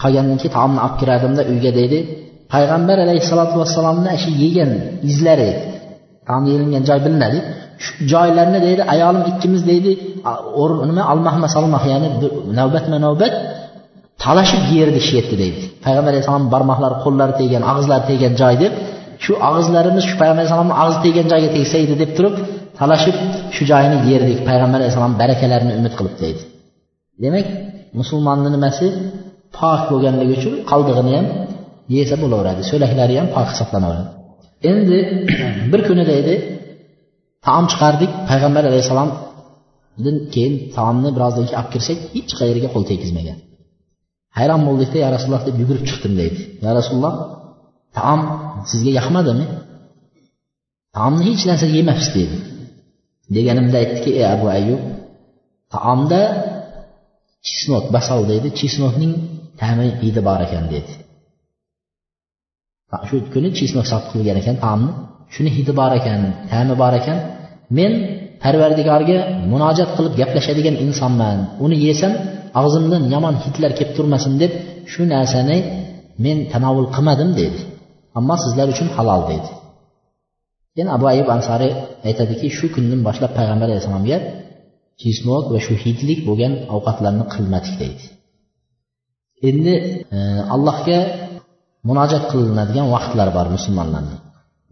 qolgandan keyin taomni olib kiradimda uyga deydi payg'ambar alayhissalotu vassalomni shu yegan izlari taom yeyilgan joy bilinadi shu joylarni deydi ayolim ikkimiz deydi nima almahma salmah ya'ni navbatma navbat talashib yerni shu deydi. Payg'ambar alayhissalom barmoqlari qo'llari tegan og'izlari tegan joy deb shu og'izlarimiz shu payg'ambar alayhissalomni og'zi tegan joyga tegsa edi deb turib talashib shu joyini yerdik payg'ambar alayhissalom barakalarini umid qilib deydi. Demak musulmonni nimasi? Pok bo'lganligi uchun qoldig'ini ham yesa bo'laveradi. So'laklari ham pok hisoblanaveradi. Endi [CLEARS THROAT] bir kuni deydi taom chiqardik. Payg'ambar alayhissalomdan keyin taomni birozdan keyin olib kirsak hech qayerga qo'l tegizmagan hayron bo'ldikda ya rasululloh deb yugurib chiqdim deydi. Ya rasululloh taom sizga yoqmadimi? Taomni hech narsa yemabsiz dedi deganimda aytdiki ey abu ayub taomda chisnot basal deydi. Chisnotning ta'mi hidi bor ekan dedi shu kuni chisnok sotib qilgan ekan taomni. Shuni hidi bor ekan ta'mi bor ekan. Men parvardigorga munojat qilib gaplashadigan insonman. Uni yesam og'zimdan yomon hidlar kelib turmasin deb shu narsani men tanovul qilmadim dedi. Ammo sizlar uchun halol dedi. Keyin abu ayub ansoriy aytadiki shu kundan boshlab payg'ambar alayhissalomga chismok va shu hidlik bo'lgan ovqatlarni qilmadik deydi endi e, allohga munojat qilinadigan vaqtlar bor musulmonlarni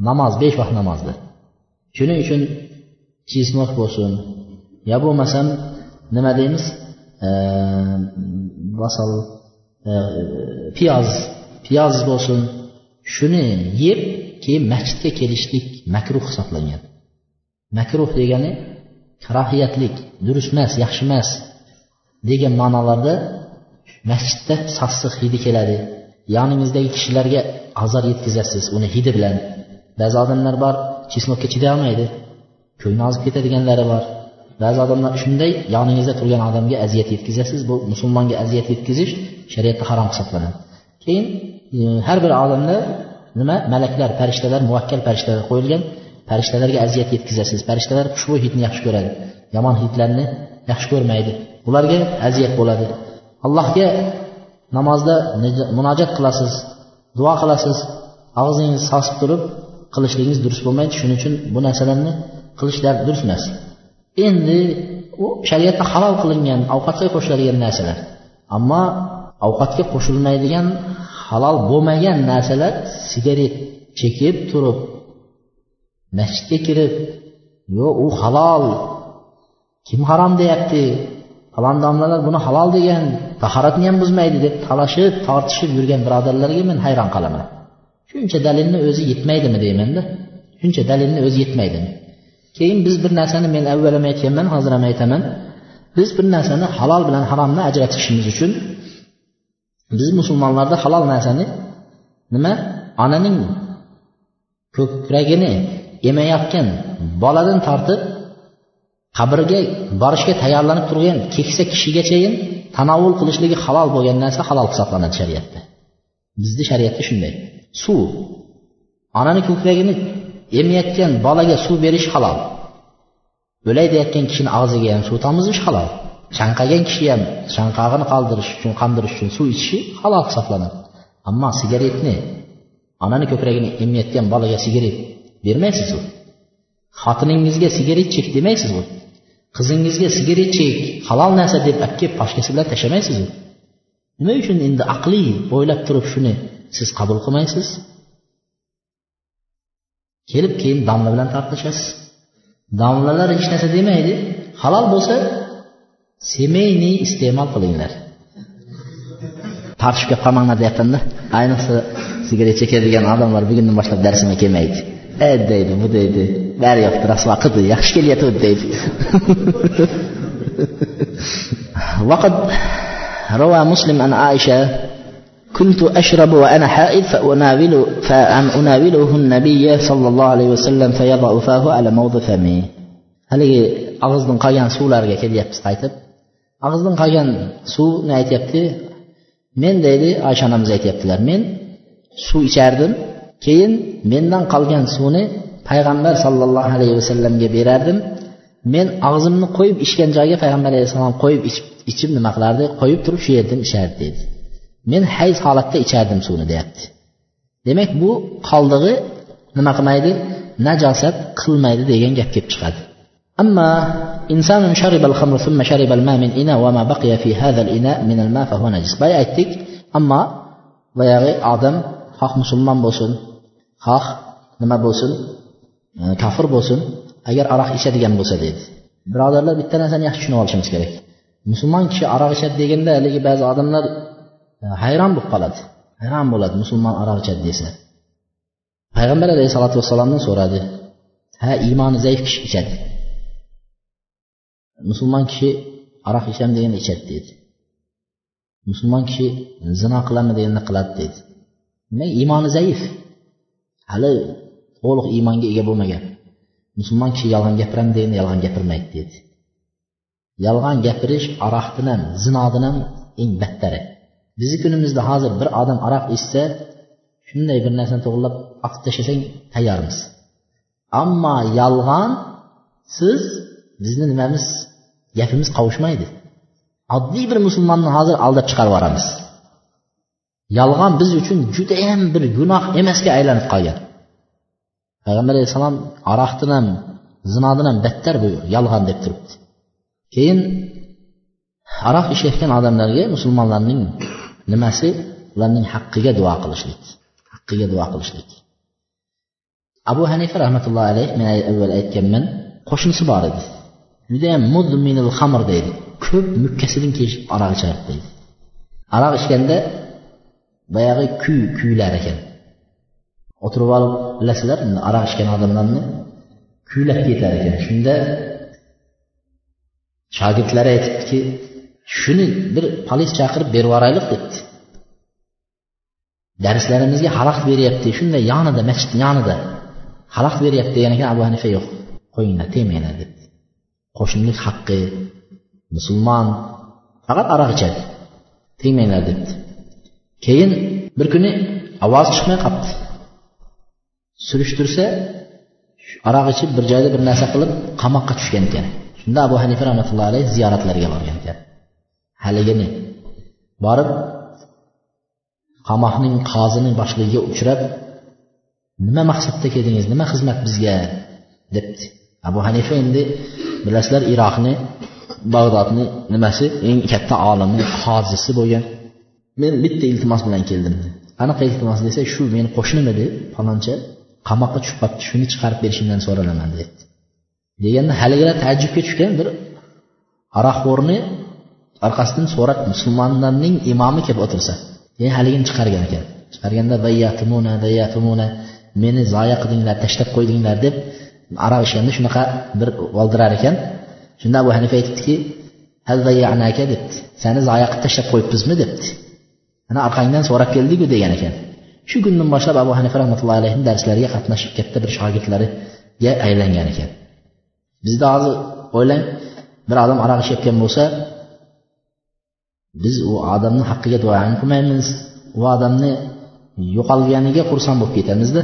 namoz besh vaqt namozda shuning uchun chisnok bo'lsin. Yo bo'lmasam nima deymiz? Basal e, piyoz piyoz bo'lsin. Shuni yeb keyin masjidga kelishlik makruh hisoblangan. Makruh degani karohiyatlik durust emas yaxshi emas degan ma'nolarda masjidda sassiq hidi keladi. Yoningizdagi kishilarga azor yetkazasiz uni hidi bilan. Ba'zi odamlar bor chesmokka chiday olmaydi. Ko'ngli ozib ketadiganlari bor. Ba'zi odamlar shunday yoningizda turgan odamga aziyat yetkazasiz. Bu musulmonga aziyat yetkazish shariatda harom hisoblanadi. Keyin e, har bir odamda nima? Malaklar farishtalar muvakkal farishtalar qo'yilgan. Farishtalarga aziyat yetkazasiz. Farishtalar xushbo'y hidni yaxshi ko'radi. Yomon hidlarni yaxshi ko'rmaydi. Ularga aziyat bo'ladi. Allohga namozda munojat qilasiz duo qilasiz. Og'zingizni sosib turib qilishligingiz durust bo'lmaydi. Shuning uchun bu narsalarni qilishlar durust emas. Endi u shariatda halol qilingan ovqatga qo'shiladigan narsalar. Ammo ovqatga qo'shilmaydigan halol bo'lmagan narsalar sigaret chekib turib masjidga kirib yo'q u halol kim harom deyapti? Falon domlalar buni halol degan tahoratni ham buzmaydi deb talashib tortishib yurgan birodarlarga men hayron qolaman. Shuncha dalilni o'zi yetmaydimi deymanda. Shuncha dalilni o'zi yetmaydimi? Keyin biz bir narsani men avval ham aytganman hozir ham aytaman. Biz bir narsani halol bilan haromni ajratishimiz uchun biz musulmonlarda halol narsani nima? Onaning ko'kragini emayotgan boladan tortib qabrga borishga tayyorlanib turgan keksa kishigachayin tanovul qilishligi halol bo'lgan narsa halol hisoblanadi shariatda. Bizni shariatda shunday. Suv. Onani ko'kragini emayotgan bolaga suv berish halol. O'lay deyotgan kishini og'ziga ham suv tomizish halol. Chanqagan kishi ham chanqog'ini qoldirish uchun qandirish uchun suv ichishi halol hisoblanadi. Ammo sigaretni onani ko'kragini emayotgan bolaga sigaret bermaysiz u xotiningizga sigaret chek demaysiz u qizingizga sigaret chek halol narsa deb olib kelib pochkasi bilan tashlamaysiz u nima uchun endi aqliy o'ylab turib shuni siz qabul qilmaysiz? kelib keyin domla bilan tortishasiz domlalar hech narsa demaydi halol bo'lsa semeyniy iste'mol qilinglar tortishib kelib qolmanglar deyapmanda ayniqsa sigaret chekadigan odamlar bugundan boshlab darsimga kelmaydi e deydi bu deydi bari yoqdi rasvo qildi yaxshi kelyapti deydi وقد روى مسلم عن عائشة كنت أشرب وأنا حائض فأناول فأن أناوله النبي صلى الله عليه وسلم فيضع فاه على موضع فمه haligi og'izdan qolgan suvlarga kelyapmiz qaytib og'izdan qolgan suvni aytyapti men deydi oysha onamiz aytyaptilar men suv ichardim keyin mendan qolgan suvni payg'ambar sollallohu alayhi vasallamga berardim men og'zimni qo'yib ichgan joyga payg'ambar alayhissalom qo'yib ichib nima qilardi qo'yib turib shu yerdan ichardi deydi men hayz holatda ichardim suvni deyapti demak bu qoldig'i nima qilmaydi najosat qilmaydi degan gap kelib chiqadi أما إنسان شرب الخمر ثم شرب الماء من إناء وما بقي في هذا الإناء من الماء فهو نجس باي aytdik ammo boyagi odam xoh musulmon bo'lsin xoh nima bo'lsin kofir bo'lsin agar aroq ichadigan bo'lsa deydi birodarlar bitta narsani yaxshi tushunib olishimiz kerak musulmon kishi aroq ichadi deganda haligi ba'zi odamlar hayron bo'lib qoladi. Hayron bo'ladi musulmon aroq ichadi desa. Payg'ambar alayhisalotu vassalomdan so'radi. Ha iymoni zaif kishi ichadi. Musulmon kishi aroq ichaman deganda ichadi deydi. Musulmon kishi zino qilaman deganda qiladi deydi. Demak iymoni zaif? Hali to'liq iymonga ega bo'lmagan. Musulmon kishi yolg'on gapiraman deganda yolg'on gapirmaydi dedi yolg'on gapirish aroqdan ham zinodan ham eng battari. Bizni kunimizda hozir bir odam aroq ichsa shunday bir narsani to'g'irlab oqib tashlasang tayyormiz. Ammo yolg'on siz bizni nimamiz gapimiz qovushmaydi oddiy bir musulmonni hozir aldab chiqarib yuboramiz. Yolg'on biz uchun judayam bir gunoh emasga aylanib qolgan. Payg'ambar alayhissalom aroqdan ham zinodan ham battar bu yolg'on deb turibdi. Keyin aroq ichayotgan odamlarga musulmonlarning nimasi? Ularning haqqiga duo qilishlik. Haqqiga duo qilishlik. Abu hanifa rahmatullohi alayhi men avval aytganman qo'shnisi bor edi. Judayam mudminil xamr deydi. Ko'p mukkasidan kechib aroq ichardi deydi. Aroq ichganda boyagi kuy kuylar ekan. O'tirib olib bilasizlar aroq ichgan odamlarni kuylab ketar ekan. Shunda shogirdlari aytibdiki shuni bir polis chaqirib berib yuboraylik debdi. Darslarimizga xalaqit beryapti shunday yonida masjid yonida xalaqit beryapti degan ekan abu hanifa yo'q qo'yinglar tegmanglar debdi. Qo'shnilik haqqi musulmon faqat aroq ichadi tegmanglar debdi. Keyin bir kuni ovoz chiqmay qolibdi. Surishtirsa aroq ichib bir joyda bir narsa qilib qamoqqa tushgan ekan. Shunda abu hanifa rahmatullohi alayhi ziyoratlarga borgan ekan. Haligini borib qamoqning qozining boshligiga uchrab nima maqsadda keldingiz nima xizmat bizga? debdi. Abu hanifa endi bilasizlar iroqni bag'dodni nimasi? Eng katta olimni hozisi bo'lgan. Men bitta iltimos bilan keldim. Qanaqa iltimos desa shu meni qo'shnim edi faloncha qamoqqa tushib qolibdi shuni chiqarib berishingdan so'ralaman dedi deganda haligilar taajjubga tushgan bir aroqxo'rni orqasidan so'rab musulmonlarning imomi kelib o'tirsa keyin haligini chiqargan ekan. Chiqarganda dayyatumuna dayyatumuna meni zoya qildinglar tashlab qo'ydinglar deb aroq ichganda shunaqa bir oldirar ekan. Shunda abu hanifa aytibdiki debdi sani zoya qilib tashlab qo'yibmizmi debdi ana orqangdan so'rab keldiku degan ekan. Shu kundan boshlab abu hanifa rahmatullohi alayhi darslariga qatnashib katta bir shogirdlariga aylangan ekan. Bizda hozir o'ylang bir odam aroq ichayotgan bo'lsa biz u odamni haqqiga duo qilmaymiz. U odamni yo'qolganiga xursand bo'lib ketamizda.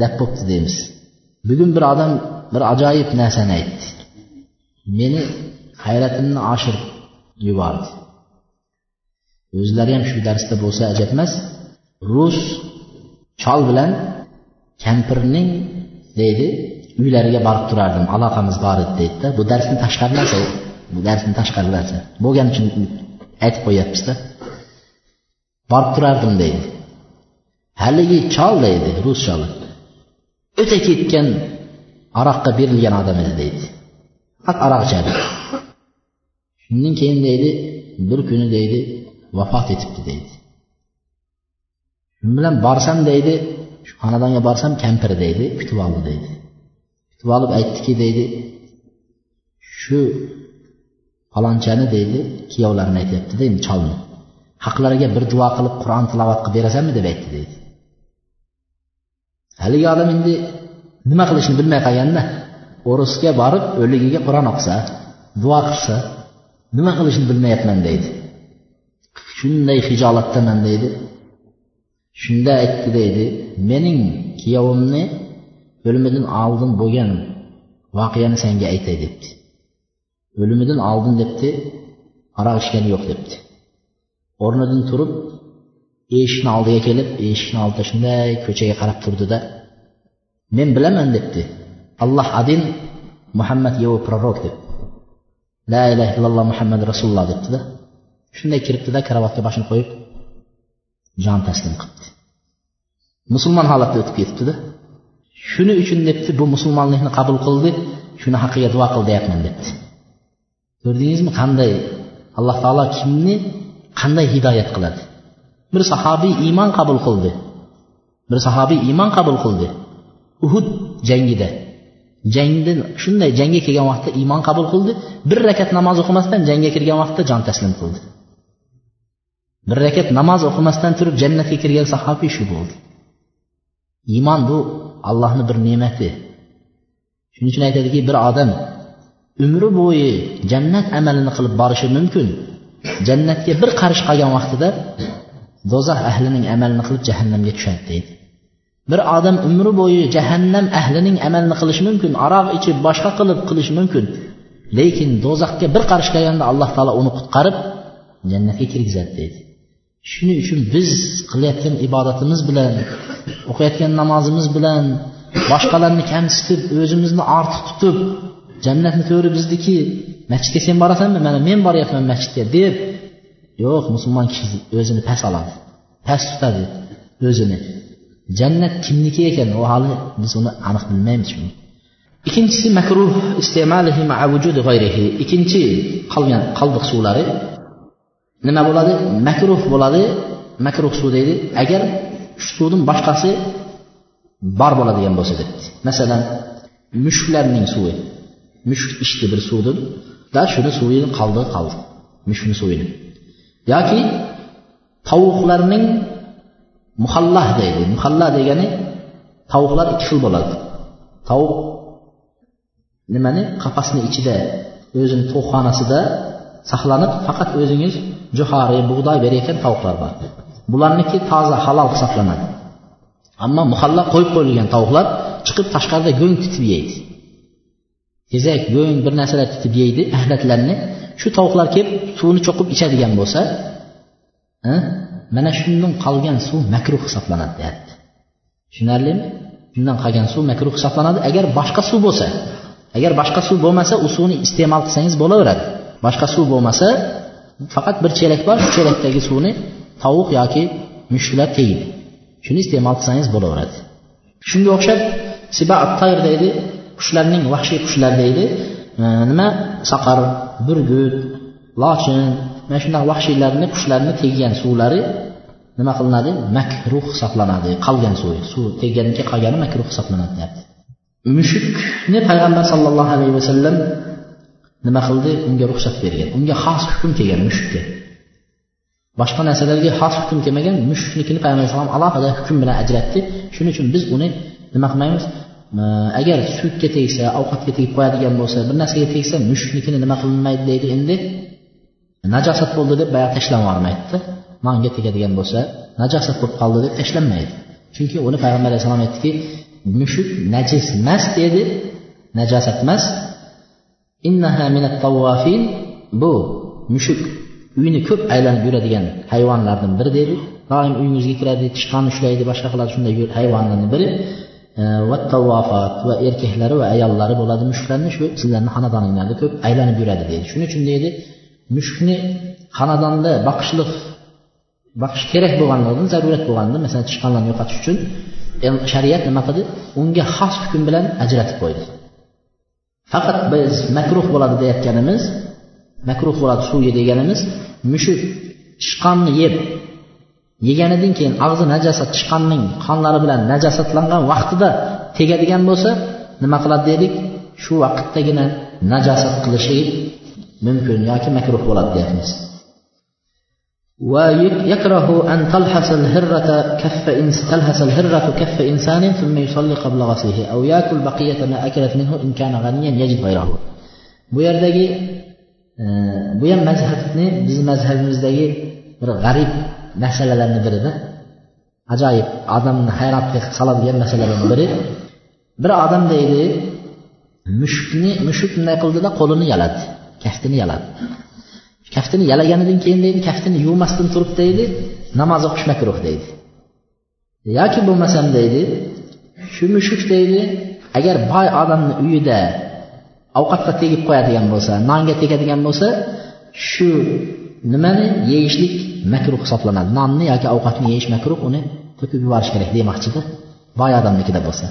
Dab bo'libdi deymiz. Bugun bir odam bir ajoyib narsani aytdi. Meni hayratimni oshirib yubordi. O'zlari ham shu darsda bo'lsa ajab emas rus chol bilan kampirning deydi uylariga borib turardim. Aloqamiz bor edi deydida. Bu darsni tashqari narsa bu darsni tashqari narsa bo'lgani uchun aytib qo'yyapmizda borib turardim deydi. Haligi chol deydi rus choli. O'ta ketgan aroqqa berilgan odam edi deydi. Faqat aroq ichadi. Shundan keyin deydi bir kuni deydi vafot etibdi deydi. Shu bilan borsam deydi shu xonadonga borsam kampir deydi kutib oldi deydi. Kutib olib aytdiki deydi shu falonchani deydi kuyovlarini aytyaptida endi cholni haqlariga bir duo qilib qur'on tilovat qilib berasanmi deb aytdi deydi. Haligi odam endi nima qilishni bilmay qolganda o'risga borib o'ligiga qur'on o'qisa duo qilsa nima qilishni bilmayapman deydi. Shunday hijolatdaman deydi. Shunda aytdi deydi mening kuyovimni o'limidan oldin bo'lgan voqeani senga aytay debdi. O'limidan oldin debdi aroq ichgani yo'q debdi. O'rnidan turib eshikni oldiga kelib eshikni oldida shunday ko'chaga qarab turdida men bilaman debdi. Alloh adin muhammad его prorok deb. La ilaha illalloh muhammad rasululloh debdida shunday kiribdida karavotga boshini qo'yib jon taslim qilibdi. Musulmon holatda o'tib ketibdida shuning uchun debdi bu musulmonlikni qabul qildi shuni haqqiga duo qil deyapman debdi. Ko'rdingizmi qanday alloh taolo kimni qanday hidoyat qiladi? Bir sahobiy iymon qabul qildi. Bir sahobiy iymon qabul qildi. Uhud jangida. Jangdan shunday jangga kelgan vaqtda iymon qabul qildi. Bir rakat namoz o'qimasdan jangga kirgan vaqtda jon taslim qildi. Bir rakat namoz o'qimasdan turib jannatga kirgan sahobiy shu bo'ldi. Iymon bu allohni bir ne'mati. Shuning uchun aytadiki bir odam umri bo'yi jannat amalini qilib borishi mumkin. Jannatga bir qarish qolgan vaqtida do'zax ahlining amalini qilib jahannamga tushadi deydi. Bir odam umri bo'yi jahannam ahlining amalini qilishi mumkin aroq ichib boshqa qilib qilishi mumkin. Lekin do'zaxga bir qarish qolganda alloh taolo uni qutqarib jannatga kirgizadi deydi. Shuning uchun biz qilayotgan ibodatimiz bilan o'qiyotgan namozimiz bilan boshqalarni kamsitib o'zimizni ortiq tutib jannatni to'ri bizniki masjidga sen borasanmi? Mana men boryapman masjidga deb. Yo'q musulmon kishi o'zini past oladi. Past tutadi o'zini. Jannat kimniki ekan? U hali biz uni aniq bilmaymiz ikkinchisi makruh istemalihi g'ayrihi. Ikkinchi qolgan qoldiq suvlari. Nima bo'ladi? Makruh bo'ladi. Makruh suv deydi. Agar shu suvni boshqasi bor bo'ladigan bo'lsa debdi. Masalan mushuklarning suvi. Mushuk ichdi bir suvni da shuni suvini qoldi qoldi mushukni suvini. Yoki tovuqlarning muhallah deydi. Muhallah degani tovuqlar ikki xil bo'ladi. Tovuq nimani? Qafasni ichida o'zini tovuqxonasida saqlanib faqat o'zingiz jo'xori bug'doy berayotgan tovuqlar bor. Bularniki toza halol hisoblanadi. Ammo muhalla qo'yib qo'yilgan tovuqlar chiqib tashqarida go'ng titib yeydi. Ezak go'ng bir narsalar titib yeydi ahlatlarni shu tovuqlar kelib suvni cho'qib ichadigan bo'lsa mana shundan qolgan suv makruh hisoblanadi deyapti. Tushunarlimi? Shundan qolgan suv makruh hisoblanadi. Agar boshqa suv bo'lsa agar boshqa suv bo'lmasa u suvni iste'mol qilsangiz bo'laveradi. Boshqa suv bo'lmasa faqat bir chelak bor shu chelakdagi suvni tovuq yoki mushuklar tegdi shuni iste'mol qilsangiz bo'laveradi. Shunga o'xshab siba tayr deydi qushlarning vahshiy qushlar deydi. Nima? Saqar burgut lochin. Mana shunday vahshiylarni qushlarni teggan suvlari nima qilinadi? Makruh hisoblanadi. Qolgan suv. Suv tegganiga qolgani makruh hisoblanadi deyapti. Mushukni payg'ambar sollallohu alayhi vasallam nima qildi? Unga ruxsat bergan. Unga xos hukm kelgan mushukka. Boshqa narsalarga xos hukm kelmagan mushuknikini payg'ambar alayhisalom alohida hukm bilan ajratdi. Shuning uchun biz uni nima qilmaymiz? Agar sutga tegsa ovqatga tegib qo'yadigan bo'lsa bir narsaga tegsa mushuknikini nima qilinmaydi deydi endi? Najosat bo'ldi deb boyagi tashlab yubormaydida nonga tegadigan bo'lsa najosat bo'lib qoldi deb tashlanmaydi. Chunki uni payg'ambar alayhissalom aytdiki mushuk najis emas dedi najosat emas. Innaha minat tawafin bu mushuk uyni ko'p aylanib yuradigan hayvonlardan biri deydi doim uyingizga kiradi tishqon ushlaydi boshqa qiladi shunday hayvonlarni biri. Va tavvofat va erkaklari va ayollari bo'ladi mushuklarni shu sizlarni xonadoninglarda ko'p aylanib yuradi deydi. Shuning uchun deydi mushukni xonadonda boqishliq boqish kerak bo'lganligidan zarurat bo'lganda masalan tishqonlarni yo'qotish uchun shariat nima qildi? Unga xos hukm bilan ajratib qo'ydi. Faqat biz makruh bo'ladi deyayotganimiz makruh bo'ladi suv ye deganimiz mushuk tishqonni yeb yeganidan keyin og'zi najosat tishqonning qonlari bilan najosatlangan vaqtida tegadigan bo'lsa nima qiladi dedik shu vaqtdagina najosat qilishi mumkin yoki makruh bo'ladi deyapmiz ويكره أن تلحس الهرة كف إنس تلحس الهرة كف إنسان ثم يصلي قبل غسله أو يأكل بقية ما أكلت منه إن كان غنيا يجد غيره bu yerdagi bu ham mazhabni bizni mazhabimizdagi bir g'arib masalalarni birida ajoyib odamni hayratga soladigan masalalarni biri. Bir odam deydi mushukni mushuk bunday qildida qo'lini yaladi kaftini yaladi. Kaftini yalaganidan keyin deydi kaftini yuvmasdan turib deydi namoz o'qish makruh deydi. Yoki bo'lmasam deydi shu mushuk deydi agar boy odamni uyida ovqatga tegib qo'yadigan bo'lsa nonga tegadigan bo'lsa shu nimani yeyishlik makruh hisoblanadi. Nonni yoki ovqatni yeyish makruh uni to'kib yuborish kerak demoqchida boy odamnikida bo'lsa.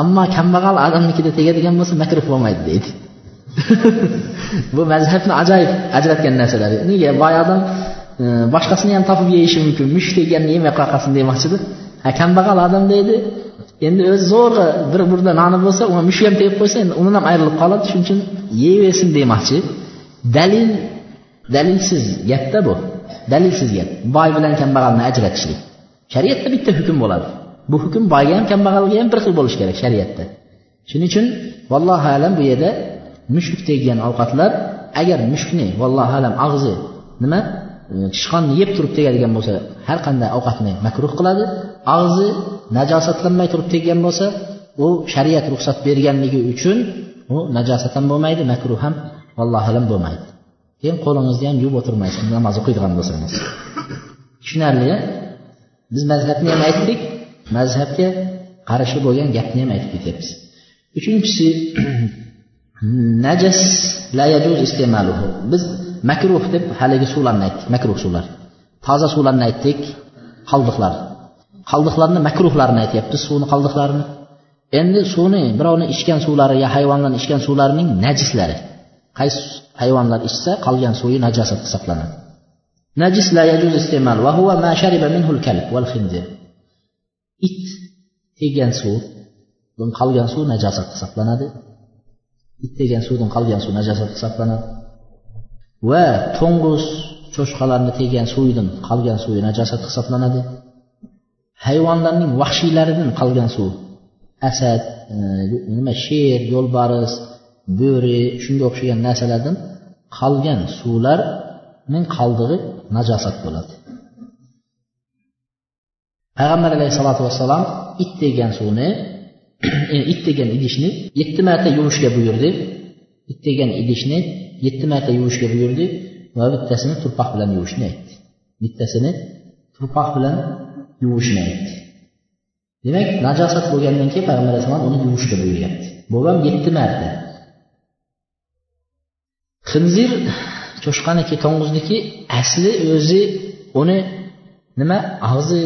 Ammo kambag'al odamnikida tegadigan bo'lsa makruh bo'lmaydi deydi. [LAUGHS] Bu mazhabni ajoyib ajratgan narsalar. Nega? Boy odam e, boshqasini ham topib yeyishi mumkin. Mushuk yeganni yemay qo'ya qolsin demoqchida ha kambag'al odam deydi endi o'zi zo'rg'a bir burda noni bo'lsa uni mushuk ham tegib qo'ysa endi undan ham ayrilib qoladi. Shuning uchun yeyversin demoqchi. Dalil dalilsiz gapda bu. Dalilsiz gap. Boy bilan kambag'alni ajratishlik. Shariatda bitta hukm bo'ladi. Bu hukm boyga ham kambag'alga ham bir xil bo'lishi kerak shariatda. Shuning uchun vallohu alam bu yerda mushuk tegigan ovqatlar agar mushukni vallohu alam og'zi nima e, tishqonni yeb turib tegadigan bo'lsa har qanday ovqatni makruh qiladi. Og'zi najosatlanmay turib teggan bo'lsa u shariat ruxsat berganligi uchun u najosat ham bo'lmaydi makruh ham vallohu alam bo'lmaydi. Keyin qo'lingizni ham yuvib o'tirmaysiz namoz o'qiydigan bo'lsangiz. Tushunarli biz mazhabni ham aytdik mazhabga qarshi bo'lgan gapni ham aytib ketyapmiz. Uchinchisi [CLEARS THROAT] najas la yajuz iste'maluhu. Biz makruh deb haligi suvlarni aytdik makruh suvlar. Toza suvlarni aytdik qoldiqlar qoldiqlarni makruhlarini aytyapmiz suvni qoldiqlarini endi suvni birovni ichgan suvlari yo hayvonlarni ichgan suvlarining najislari. Qaysi hayvonlar ichsa qolgan suvi najosat hisoblanadi. Najis la yajuz iste'mal va huwa ma shariba minhu al-kalb wal khinzir. It tegan suv qolgan suv najosat hisoblanadi. It degan suvdan qolgan suv najosat hisoblanadi. Va to'ng'iz cho'chqalarni tegan suvidan qolgan suvi najosat hisoblanadi. Hayvonlarning vahshiylaridan qolgan suv. Asad e, nima sher yo'lbars bo'ri shunga o'xshagan narsalardan qolgan suvlarning qoldig'i najosat bo'ladi. Payg'ambar alayhissalotu vassalom it degan suvni [CLEARS THROAT] it degan idishni yetti marta yuvishga buyurdi. It degan idishni yetti marta yuvishga buyurdi va bittasini turpoq bilan yuvishni aytdi. Bittasini turpoq bilan yuvishni aytdi. Demak najosat bo'lgandan keyin payg'ambar alayhissalom uni yuvishga buyuryapti. Bu ham yetti marta xinzir cho'shqaniki to'ng'izniki asli o'zi uni nima og'zi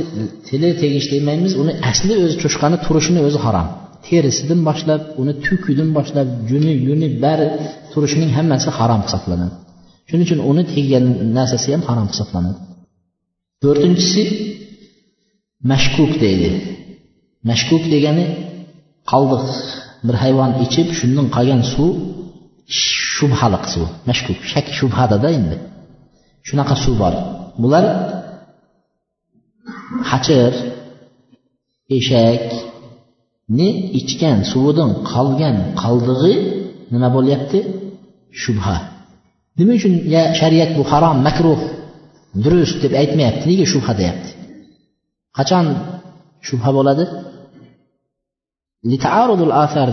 tili tegish demaymiz uni asli o'zi cho'shqani turishini o'zi harom. Terisidan boshlab uni tukidan boshlab juni yuni bari turishining hammasi harom hisoblanadi. Shuning uchun uni teggan narsasi ham harom hisoblanadi. To'rtinchisi mashkuk deydi. Mashkuk degani qoldiq bir hayvon ichib shundan qolgan suv shubhaliq suv mashkuk shak shubhadada endi. Shunaqa suv bor. Bular hachir eshakni ichgan suvidan qolgan qoldig'i nima bo'lyapti? Shubha. Nima uchun ya shariat bu harom makruh durust deb aytmayapti? Nega shubha deyapti? Qachon shubha bo'ladi?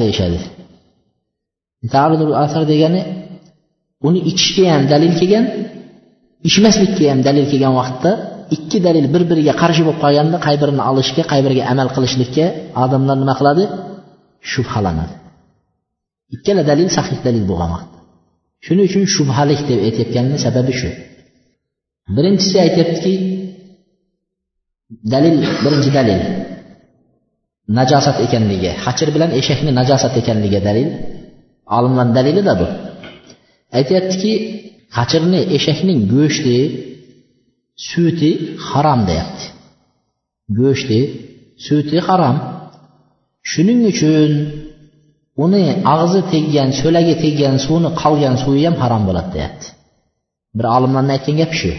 Deyishadi. Deyishadi asar degani uni ichishga ham dalil kelgan ichmaslikka ham dalil kelgan vaqtda ikki dalil bir biriga qarshi bo'lib qolganda qay birini olishga qay biriga amal qilishlikka odamlar nima qiladi? Shubhalanadi. Ikkala dalil sahih dalil bo'lgan vaqtda shuning uchun shubhalik deb aytayotganini sababi shu. Birinchisi aytyaptiki dalil birinchi dalil najosat ekanligiga hachir bilan eshakni najosat ekanligiga dalil. Olimlar dalilida bu aytyaptiki qachirni eshakning go'shti suti harom deyapti. Go'shti suti harom. Shuning uchun uni og'zi teggan so'lagi teggan suvni qolgan suvi ham harom bo'ladi deyapti. Bir olimlarni aytgan gapi shu.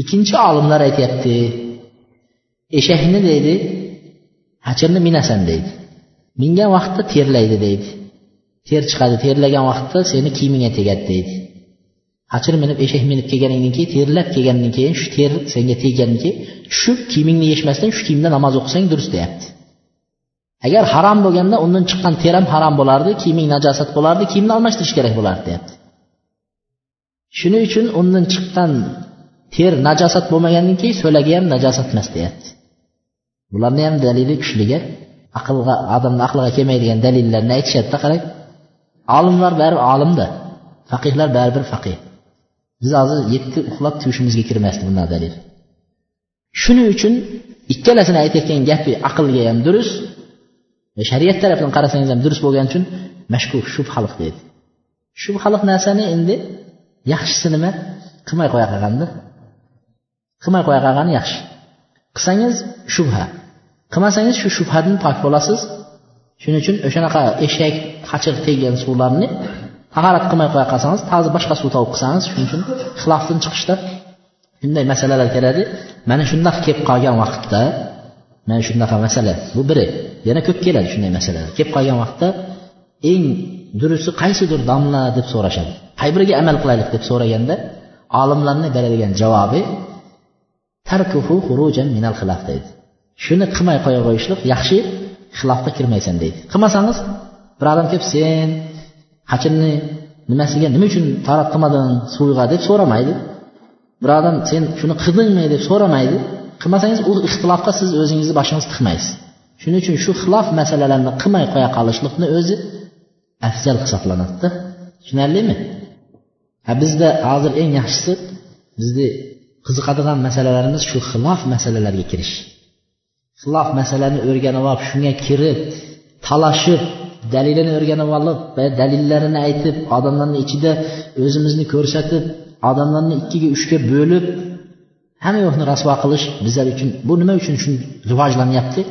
Ikkinchi olimlar aytyapti eshakni deydi hachirni minasan deydi. Mingan vaqtda terlaydi deydi. Ter chiqadi. Terlagan vaqtda seni kiyimingga tegadi deydi. Hachir minib eshak minib kelganingdan keyin terlab kelgandan keyin shu ter senga teggandan keyin tushib kiyimingni yechmasdan shu kiyimda namoz o'qisang durust deyapti. Agar harom bo'lganda undan chiqqan ter ham harom bo'lardi kiyiming najosat bo'lardi kiyimni almashtirish kerak bo'lardi deyapti. Shuning uchun undan chiqqan ter najosat bo'lmagandan keyin so'lagi ham najosat emas deyapti. Bularni ham dalili kuchliga aqlga odamni aqliga kelmaydigan dalillarni aytishadida qarang. Olimlar baribir olimda faqihlar baribir faqih. Biz hozir yetti uxlab tushimizga kirmasdi bundan dalil. Shuning uchun ikkalasini aytayotgan gapi aqlga ham durust shariat tarafdan qarasangiz ham durust bo'lgani uchun mashkur shubhaliq deydi. Shubhaliq narsani endi yaxshisi nima? Qilmay qo'ya qolganda qilmay qo'ya qolgani yaxshi. Qilsangiz shubha. Qilmasangiz shu shubhadan pok bo'lasiz. Shuning uchun o'shanaqa eshak qachir teggan suvlarni tahorat qilmay qo'ya qolsangiz hozir boshqa suv topib qilsangiz shuning uchun xilofdan chiqishda shunday masalalar keladi. Mana shundoq kelib qolgan vaqtda mana shunaqa masala bu biri. Yana ko'p keladi shunday masalalar. Kelib qolgan vaqtda eng durusti qaysidir domla deb so'rashadi. Qay biriga amal qilaylik deb so'raganda olimlarni beradigan javobi tarkuhu xurujan minal xilof deydi. Shuni qilmay qo'ya qo'yishlik yaxshi xilofga kirmaysan deydi. Qilmasangiz bir odam kelib sen hachimni nimasiga nima uchun tarat qilmading suvga? deb so'ramaydi. Bir odam sen shuni qildingmi? deb so'ramaydi. Qilmasangiz u ixtilofga siz o'zingizni boshingizni tiqmaysiz. Shuning uchun shu xilof masalalarni qilmay qo'ya qolishlikni o'zi afzal hisoblanadida. Tushunarlimi? Ha bizda hozir eng yaxshisi bizni qiziqadigan masalalarimiz shu xilof masalalarga kirish. Xilof masalani o'rganib olib shunga kirib talashib dalilini o'rganib olib va dalillarini aytib odamlarni ichida o'zimizni ko'rsatib odamlarni ikkiga uchga bo'lib hamma yo'qni rasvo qilish bizlar uchun bu nima uchun shu rivojlanyapti?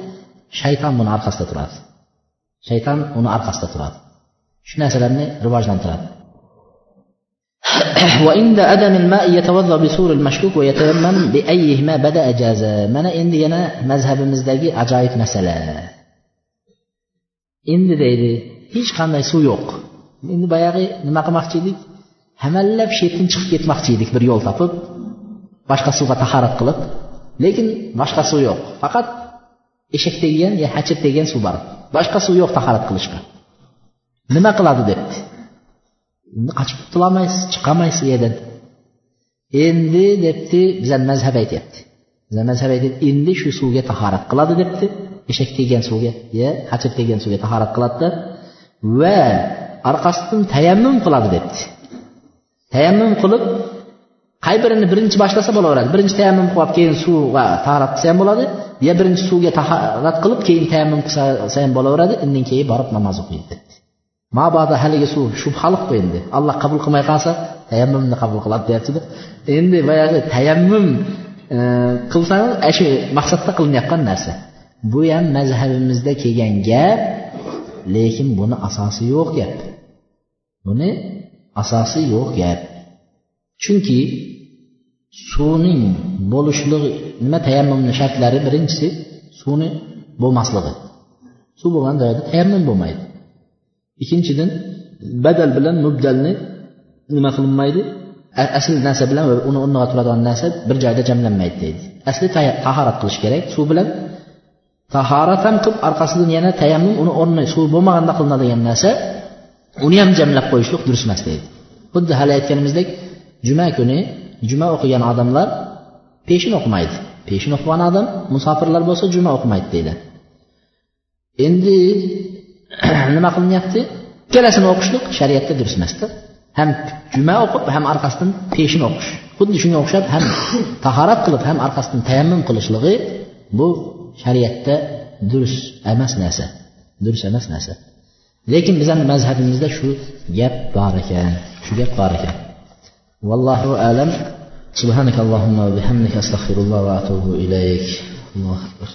Shayton buni orqasida turadi. Shayton uni orqasida turadi. Shu narsalarni rivojlantiradi. Mana endi yana mazhabimizdagi ajoyib masala endi deydi hech qanday suv yo'q endi boyagi nima qilmoqchi edik hamallab shu yerdan chiqib ketmoqchi edik bir yo'l topib boshqa suvga tahorat qilib lekin boshqa suv yo'q faqat eshak tegan yo hachir tegan suv bor boshqa suv yo'q tahorat qilishga nima qiladi debdi qochib qutulolmaysiz chiqolmaysiz yerdan? Endi debdi bizani mazhab aytyapti. Bizani mazhab aytyapti endi shu suvga tahorat qiladi debdi. Eshak tegan suvga yo hachir tegan suvga tahorat qiladida va orqasidan tayammum qiladi debdi. Tayammum qilib qay birini birinchi boshlasa bo'laveradi. Birinchi tayammum qilib keyin suvga tahorat qilsa ham bo'ladi. Yo birinchi suvga tahorat qilib keyin tayammum qilsa ham bo'laveradi. Undan keyin borib namoz o'qiydi debdi. Mabodo haligi suv shubhaliqku endi alloh qabul qilmay qolsa tayammumni qabul qiladi deyaptida endi boyagi tayammum e, qilsangiz qilsangiz shu maqsadda qilinayotgan narsa. Bu ham mazhabimizda kelgan gap lekin buni asosi yo'q gap. Buni asosi yo'q gap. Chunki suvning bo'lishligi nima tayammumni shartlari birinchisi suvni bo'lmasligi. Suv bo'lgan joyda tayammum bo'lmaydi. Ikkinchidan badal bilan mubdalni nima qilinmaydi asl narsa bilan va uni o'rniga turadigan narsa bir joyda jamlanmaydi deydi. Asli tahorat qilish kerak. Suv bilan tahorat ham qilib orqasidan yana tayammum uni o'rni suv bo'lmaganda qilinadigan narsa uni ham jamlab qo'yishlik durust emas deydi. Xuddi hali aytganimizdek juma kuni juma o'qigan odamlar peshin o'qimaydi. Peshin o'qigan odam musofirlar bo'lsa juma o'qimaydi deydi. Endi [CLEARS THROAT] nima qilinyapti? Ikkalasini o'qishlik shariatda durust emasda ham juma o'qib ham orqasidan peshin o'qish. Xuddi shunga o'xshab ham [COUGHS] tahorat qilib ham orqasidan tayammum qilishligi bu shariatda durust emas narsa. Durust emas narsa. Lekin bizani mazhabimizda shu gap bor ekan shu gap bor ekan. Vallohu alam. Subhanakallohumma va bihamdika astag'firulloh va atubu ilayk. Allohu akbar.